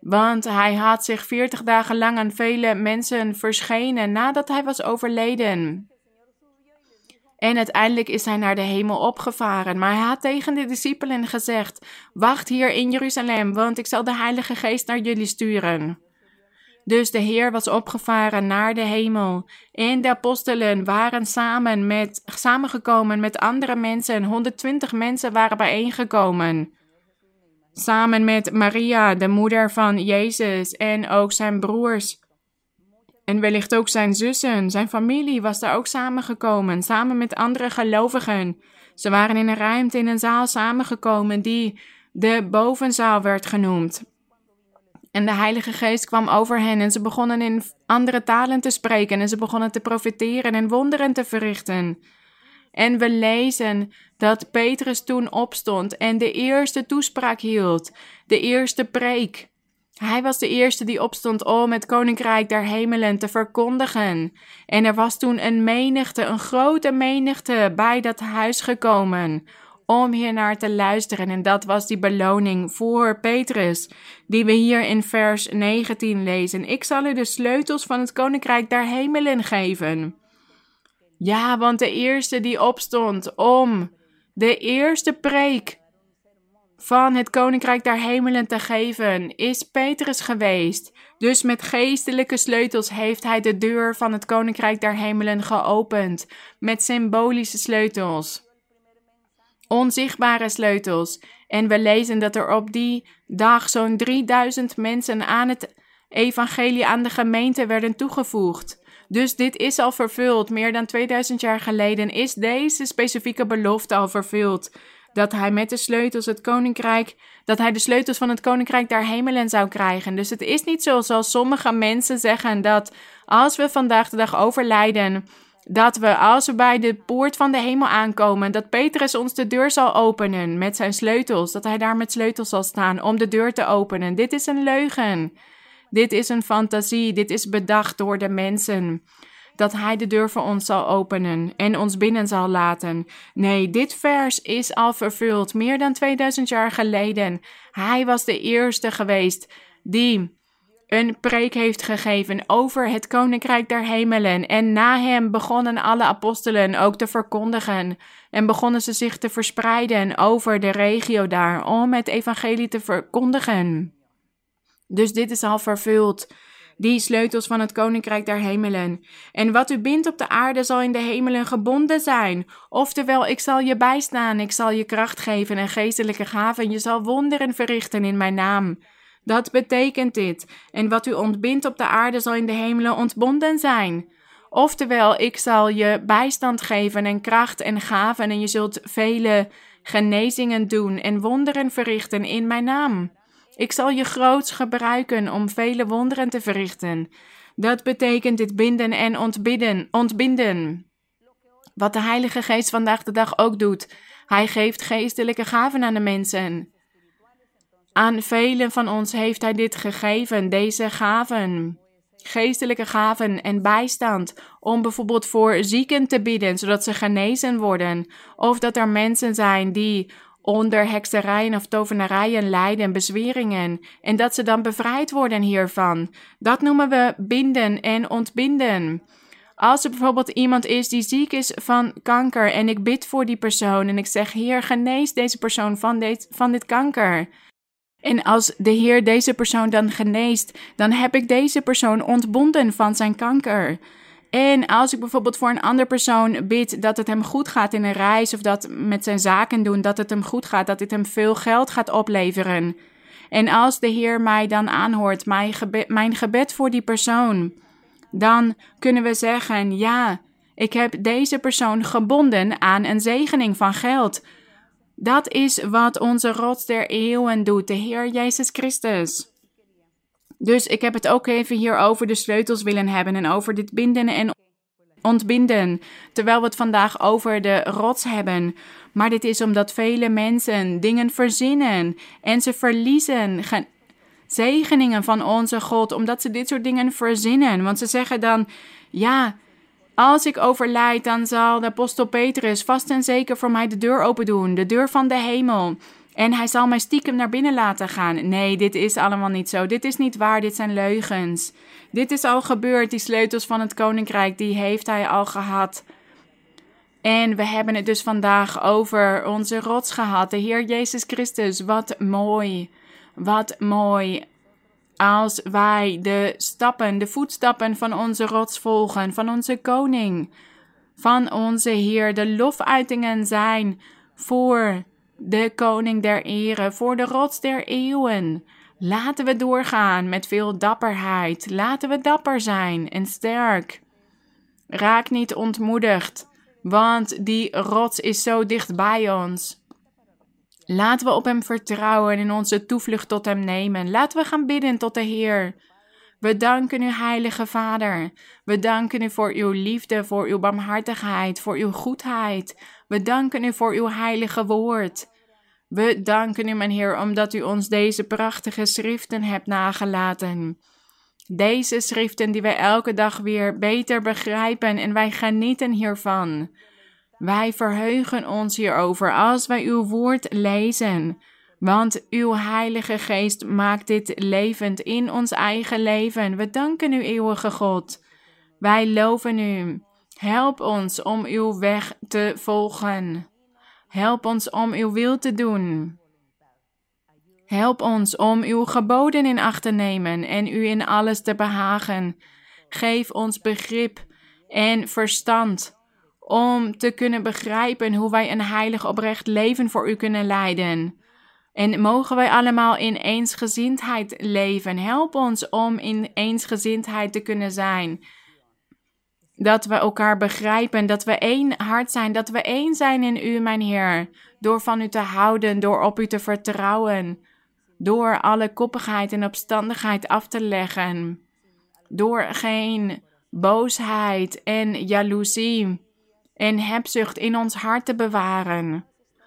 Want hij had zich 40 dagen lang aan vele mensen verschenen nadat hij was overleden. En uiteindelijk is hij naar de hemel opgevaren. Maar hij had tegen de discipelen gezegd: Wacht hier in Jeruzalem, want ik zal de Heilige Geest naar jullie sturen. Dus de Heer was opgevaren naar de hemel. En de apostelen waren samen met, samengekomen met andere mensen. 120 mensen waren bijeengekomen. Samen met Maria, de moeder van Jezus, en ook zijn broers. En wellicht ook zijn zussen, zijn familie was daar ook samengekomen, samen met andere gelovigen. Ze waren in een ruimte in een zaal samengekomen die de bovenzaal werd genoemd. En de Heilige Geest kwam over hen en ze begonnen in andere talen te spreken en ze begonnen te profiteren en wonderen te verrichten. En we lezen dat Petrus toen opstond en de eerste toespraak hield, de eerste preek. Hij was de eerste die opstond om het koninkrijk der hemelen te verkondigen. En er was toen een menigte, een grote menigte bij dat huis gekomen om hier naar te luisteren. En dat was die beloning voor Petrus, die we hier in vers 19 lezen. Ik zal u de sleutels van het koninkrijk der hemelen geven. Ja, want de eerste die opstond om de eerste preek van het koninkrijk der hemelen te geven, is Petrus geweest. Dus met geestelijke sleutels heeft hij de deur van het koninkrijk der hemelen geopend, met symbolische sleutels, onzichtbare sleutels. En we lezen dat er op die dag zo'n 3000 mensen aan het evangelie aan de gemeente werden toegevoegd. Dus dit is al vervuld. Meer dan 2000 jaar geleden is deze specifieke belofte al vervuld dat hij met de sleutels het koninkrijk, dat hij de sleutels van het koninkrijk der hemelen zou krijgen. Dus het is niet zo zoals sommige mensen zeggen dat als we vandaag de dag overlijden, dat we als we bij de poort van de hemel aankomen, dat Petrus ons de deur zal openen met zijn sleutels, dat hij daar met sleutels zal staan om de deur te openen. Dit is een leugen. Dit is een fantasie, dit is bedacht door de mensen. dat Hij de deur voor ons zal openen en ons binnen zal laten. Nee, dit vers is al vervuld meer dan 2000 jaar geleden. Hij was de eerste geweest die een preek heeft gegeven over het koninkrijk der hemelen. En na hem begonnen alle apostelen ook te verkondigen. En begonnen ze zich te verspreiden over de regio daar om het evangelie te verkondigen. Dus dit is al vervuld. Die sleutels van het koninkrijk der hemelen. En wat u bindt op de aarde zal in de hemelen gebonden zijn. Oftewel, ik zal je bijstaan, ik zal je kracht geven en geestelijke gaven. Je zal wonderen verrichten in mijn naam. Dat betekent dit. En wat u ontbindt op de aarde zal in de hemelen ontbonden zijn. Oftewel, ik zal je bijstand geven en kracht en gaven en je zult vele genezingen doen en wonderen verrichten in mijn naam. Ik zal je groots gebruiken om vele wonderen te verrichten. Dat betekent dit binden en ontbidden, ontbinden. Wat de Heilige Geest vandaag de dag ook doet. Hij geeft geestelijke gaven aan de mensen. Aan velen van ons heeft Hij dit gegeven, deze gaven. Geestelijke gaven en bijstand om bijvoorbeeld voor zieken te bidden, zodat ze genezen worden. Of dat er mensen zijn die onder hekserijen of tovenarijen lijden, bezweringen, en dat ze dan bevrijd worden hiervan. Dat noemen we binden en ontbinden. Als er bijvoorbeeld iemand is die ziek is van kanker en ik bid voor die persoon en ik zeg: Heer, genees deze persoon van dit, van dit kanker. En als de Heer deze persoon dan geneest, dan heb ik deze persoon ontbonden van zijn kanker. En als ik bijvoorbeeld voor een andere persoon bid dat het hem goed gaat in een reis of dat met zijn zaken doen, dat het hem goed gaat, dat dit hem veel geld gaat opleveren. En als de Heer mij dan aanhoort, mijn gebed, mijn gebed voor die persoon, dan kunnen we zeggen: Ja, ik heb deze persoon gebonden aan een zegening van geld. Dat is wat onze rots der eeuwen doet, de Heer Jezus Christus. Dus ik heb het ook even hier over de sleutels willen hebben en over dit binden en ontbinden, terwijl we het vandaag over de rots hebben. Maar dit is omdat vele mensen dingen verzinnen en ze verliezen zegeningen van onze God, omdat ze dit soort dingen verzinnen. Want ze zeggen dan, ja, als ik overlijd, dan zal de apostel Petrus vast en zeker voor mij de deur open doen, de deur van de hemel. En hij zal mij stiekem naar binnen laten gaan. Nee, dit is allemaal niet zo. Dit is niet waar, dit zijn leugens. Dit is al gebeurd, die sleutels van het koninkrijk, die heeft hij al gehad. En we hebben het dus vandaag over onze rots gehad, de Heer Jezus Christus. Wat mooi, wat mooi als wij de stappen, de voetstappen van onze rots volgen, van onze koning, van onze Heer, de lofuitingen zijn voor de koning der ere, voor de rots der eeuwen. Laten we doorgaan met veel dapperheid. Laten we dapper zijn en sterk. Raak niet ontmoedigd, want die rots is zo dicht bij ons. Laten we op Hem vertrouwen en onze toevlucht tot Hem nemen. Laten we gaan bidden tot de Heer. We danken u, Heilige Vader. We danken u voor uw liefde, voor uw barmhartigheid, voor uw goedheid. We danken u voor uw heilige woord. We danken u, mijn Heer, omdat u ons deze prachtige schriften hebt nagelaten. Deze schriften die wij elke dag weer beter begrijpen en wij genieten hiervan. Wij verheugen ons hierover als wij uw woord lezen. Want uw Heilige Geest maakt dit levend in ons eigen leven. We danken u, eeuwige God. Wij loven u. Help ons om uw weg te volgen. Help ons om uw wil te doen. Help ons om uw geboden in acht te nemen en u in alles te behagen. Geef ons begrip en verstand om te kunnen begrijpen hoe wij een heilig oprecht leven voor u kunnen leiden. En mogen wij allemaal in eensgezindheid leven. Help ons om in eensgezindheid te kunnen zijn. Dat we elkaar begrijpen, dat we één hart zijn, dat we één zijn in u, mijn Heer. Door van u te houden, door op u te vertrouwen. Door alle koppigheid en opstandigheid af te leggen. Door geen boosheid en jaloezie en hebzucht in ons hart te bewaren.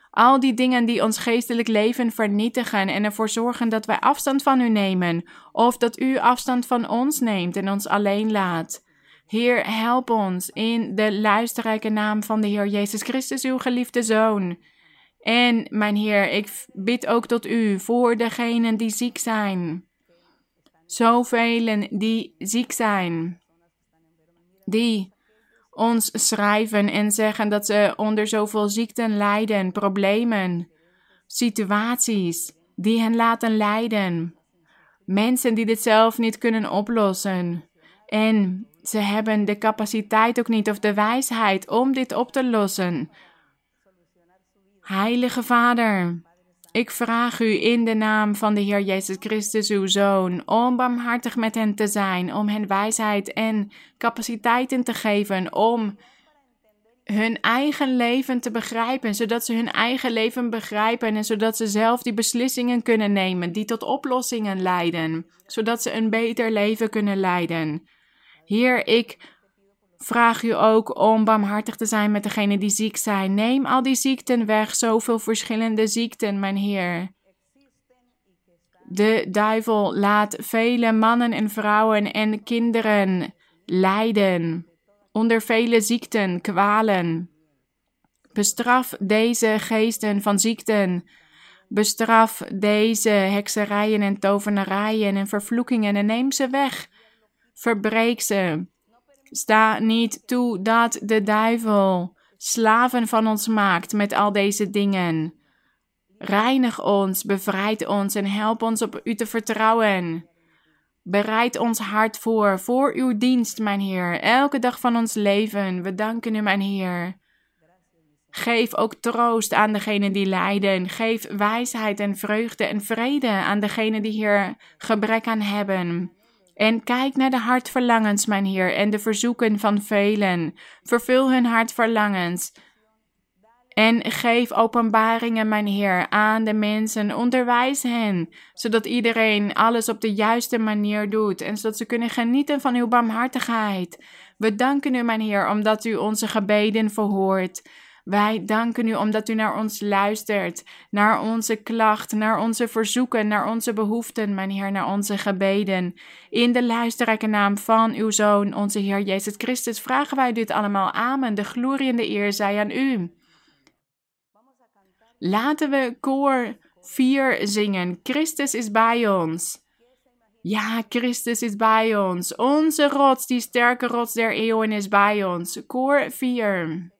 Al die dingen die ons geestelijk leven vernietigen en ervoor zorgen dat wij afstand van u nemen, of dat u afstand van ons neemt en ons alleen laat. Heer, help ons in de luisterrijke naam van de Heer Jezus Christus, uw geliefde Zoon. En mijn Heer, ik bid ook tot u voor degenen die ziek zijn. Zoveel die ziek zijn, die ons schrijven en zeggen dat ze onder zoveel ziekten lijden, problemen, situaties die hen laten lijden. Mensen die dit zelf niet kunnen oplossen. En ze hebben de capaciteit ook niet of de wijsheid om dit op te lossen. Heilige Vader, ik vraag u in de naam van de Heer Jezus Christus, uw Zoon, om barmhartig met hen te zijn, om hen wijsheid en capaciteiten te geven om hun eigen leven te begrijpen, zodat ze hun eigen leven begrijpen en zodat ze zelf die beslissingen kunnen nemen die tot oplossingen leiden, zodat ze een beter leven kunnen leiden. Heer, ik vraag u ook om barmhartig te zijn met degenen die ziek zijn. Neem al die ziekten weg, zoveel verschillende ziekten, mijn Heer. De duivel laat vele mannen en vrouwen en kinderen lijden onder vele ziekten, kwalen. Bestraf deze geesten van ziekten. Bestraf deze hekserijen en tovenarijen en vervloekingen en neem ze weg. Verbreek ze. Sta niet toe dat de duivel slaven van ons maakt met al deze dingen. Reinig ons, bevrijd ons en help ons op u te vertrouwen. Bereid ons hart voor, voor uw dienst, mijn Heer, elke dag van ons leven. We danken u, mijn Heer. Geef ook troost aan degenen die lijden. Geef wijsheid en vreugde en vrede aan degenen die hier gebrek aan hebben. En kijk naar de hartverlangens, mijn Heer, en de verzoeken van velen. Vervul hun hartverlangens. En geef openbaringen, mijn Heer, aan de mensen. Onderwijs hen, zodat iedereen alles op de juiste manier doet en zodat ze kunnen genieten van uw barmhartigheid. We danken u, mijn Heer, omdat u onze gebeden verhoort. Wij danken u omdat u naar ons luistert, naar onze klacht, naar onze verzoeken, naar onze behoeften, mijn Heer, naar onze gebeden. In de luisterrijke naam van uw Zoon, onze Heer Jezus Christus, vragen wij dit allemaal. Amen. De glorie en de eer zij aan u. Laten we koor 4 zingen. Christus is bij ons. Ja, Christus is bij ons. Onze rots, die sterke rots der eeuwen, is bij ons. Koor 4.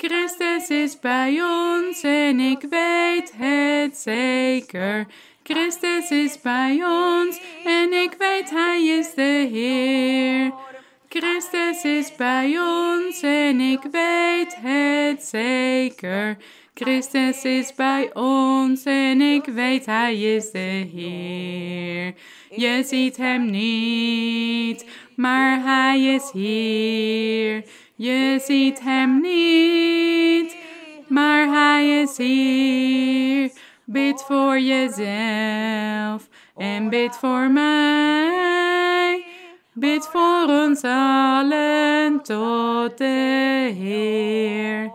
Christus is bij ons en ik weet het zeker. Christus is bij ons en ik weet Hij is de Heer. Christus is bij ons en ik weet het zeker. Christus is bij ons en ik weet Hij is de Heer. Je ziet Hem niet, maar Hij is hier. Je ziet Hem niet, maar Hij is hier. Bid voor jezelf en bid voor mij. Bid voor ons allen tot de Heer.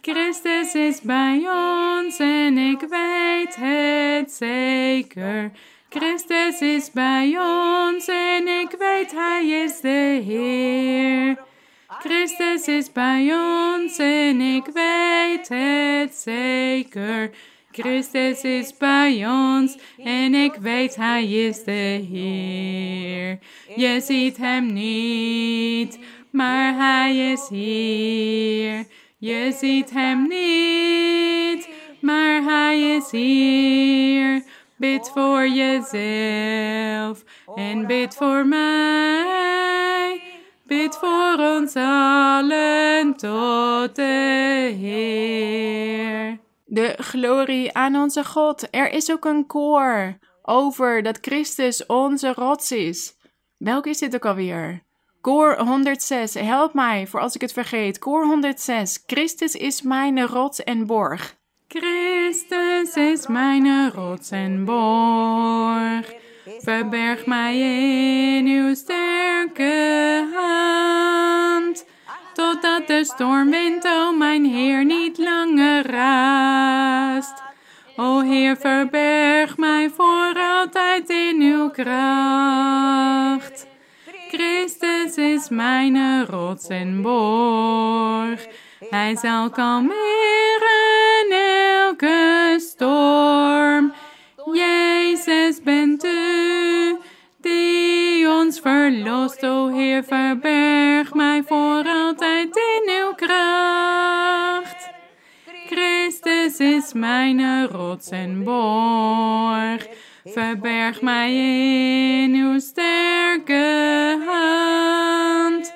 Christus is bij ons en ik weet het zeker. Christus is bij ons en ik weet Hij is de Heer. Christus is bij ons en ik weet het zeker. Christus is bij ons en ik weet Hij is de Heer. Je ziet Hem niet, maar Hij is hier. Je ziet Hem niet, maar Hij is hier. Bid voor jezelf en bid voor mij. Bid voor ons allen tot de Heer de glorie aan onze God. Er is ook een koor over dat Christus onze rots is. Welk is dit ook alweer? Koor 106, help mij voor als ik het vergeet. Koor 106, Christus is mijn rots en borg. Christus is mijn rots en borg. Verberg mij in uw sterke hand totdat de stormwind, o mijn Heer, niet langer raast. O Heer, verberg mij voor altijd in uw kracht. Christus is mijn rots en borg. Hij zal kalmeren elke storm. Jezus bent u, die ons verlost. O Heer, verberg mij voor altijd in uw kracht. Christus is mijn rots en borg. Verberg mij in uw sterke hand.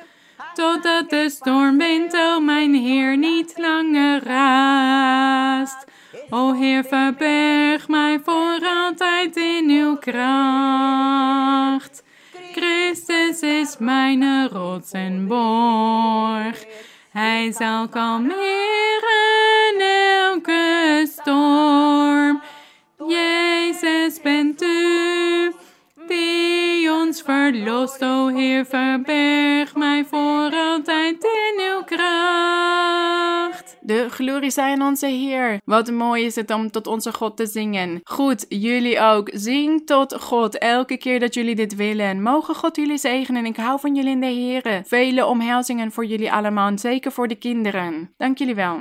Totdat de stormwind, o mijn Heer, niet langer raast. O Heer, verberg mij voor altijd in uw kracht. Christus is mijn rots en borg. Hij zal kalmeren elke storm. Jezus bent u, die ons verlost. O Heer, verberg mij voor altijd in uw kracht. De glorie zij aan onze Heer. Wat mooi is het om tot onze God te zingen. Goed, jullie ook. Zing tot God elke keer dat jullie dit willen. Mogen God jullie zegenen. Ik hou van jullie in de Heer. Vele omhelzingen voor jullie allemaal, zeker voor de kinderen. Dank jullie wel.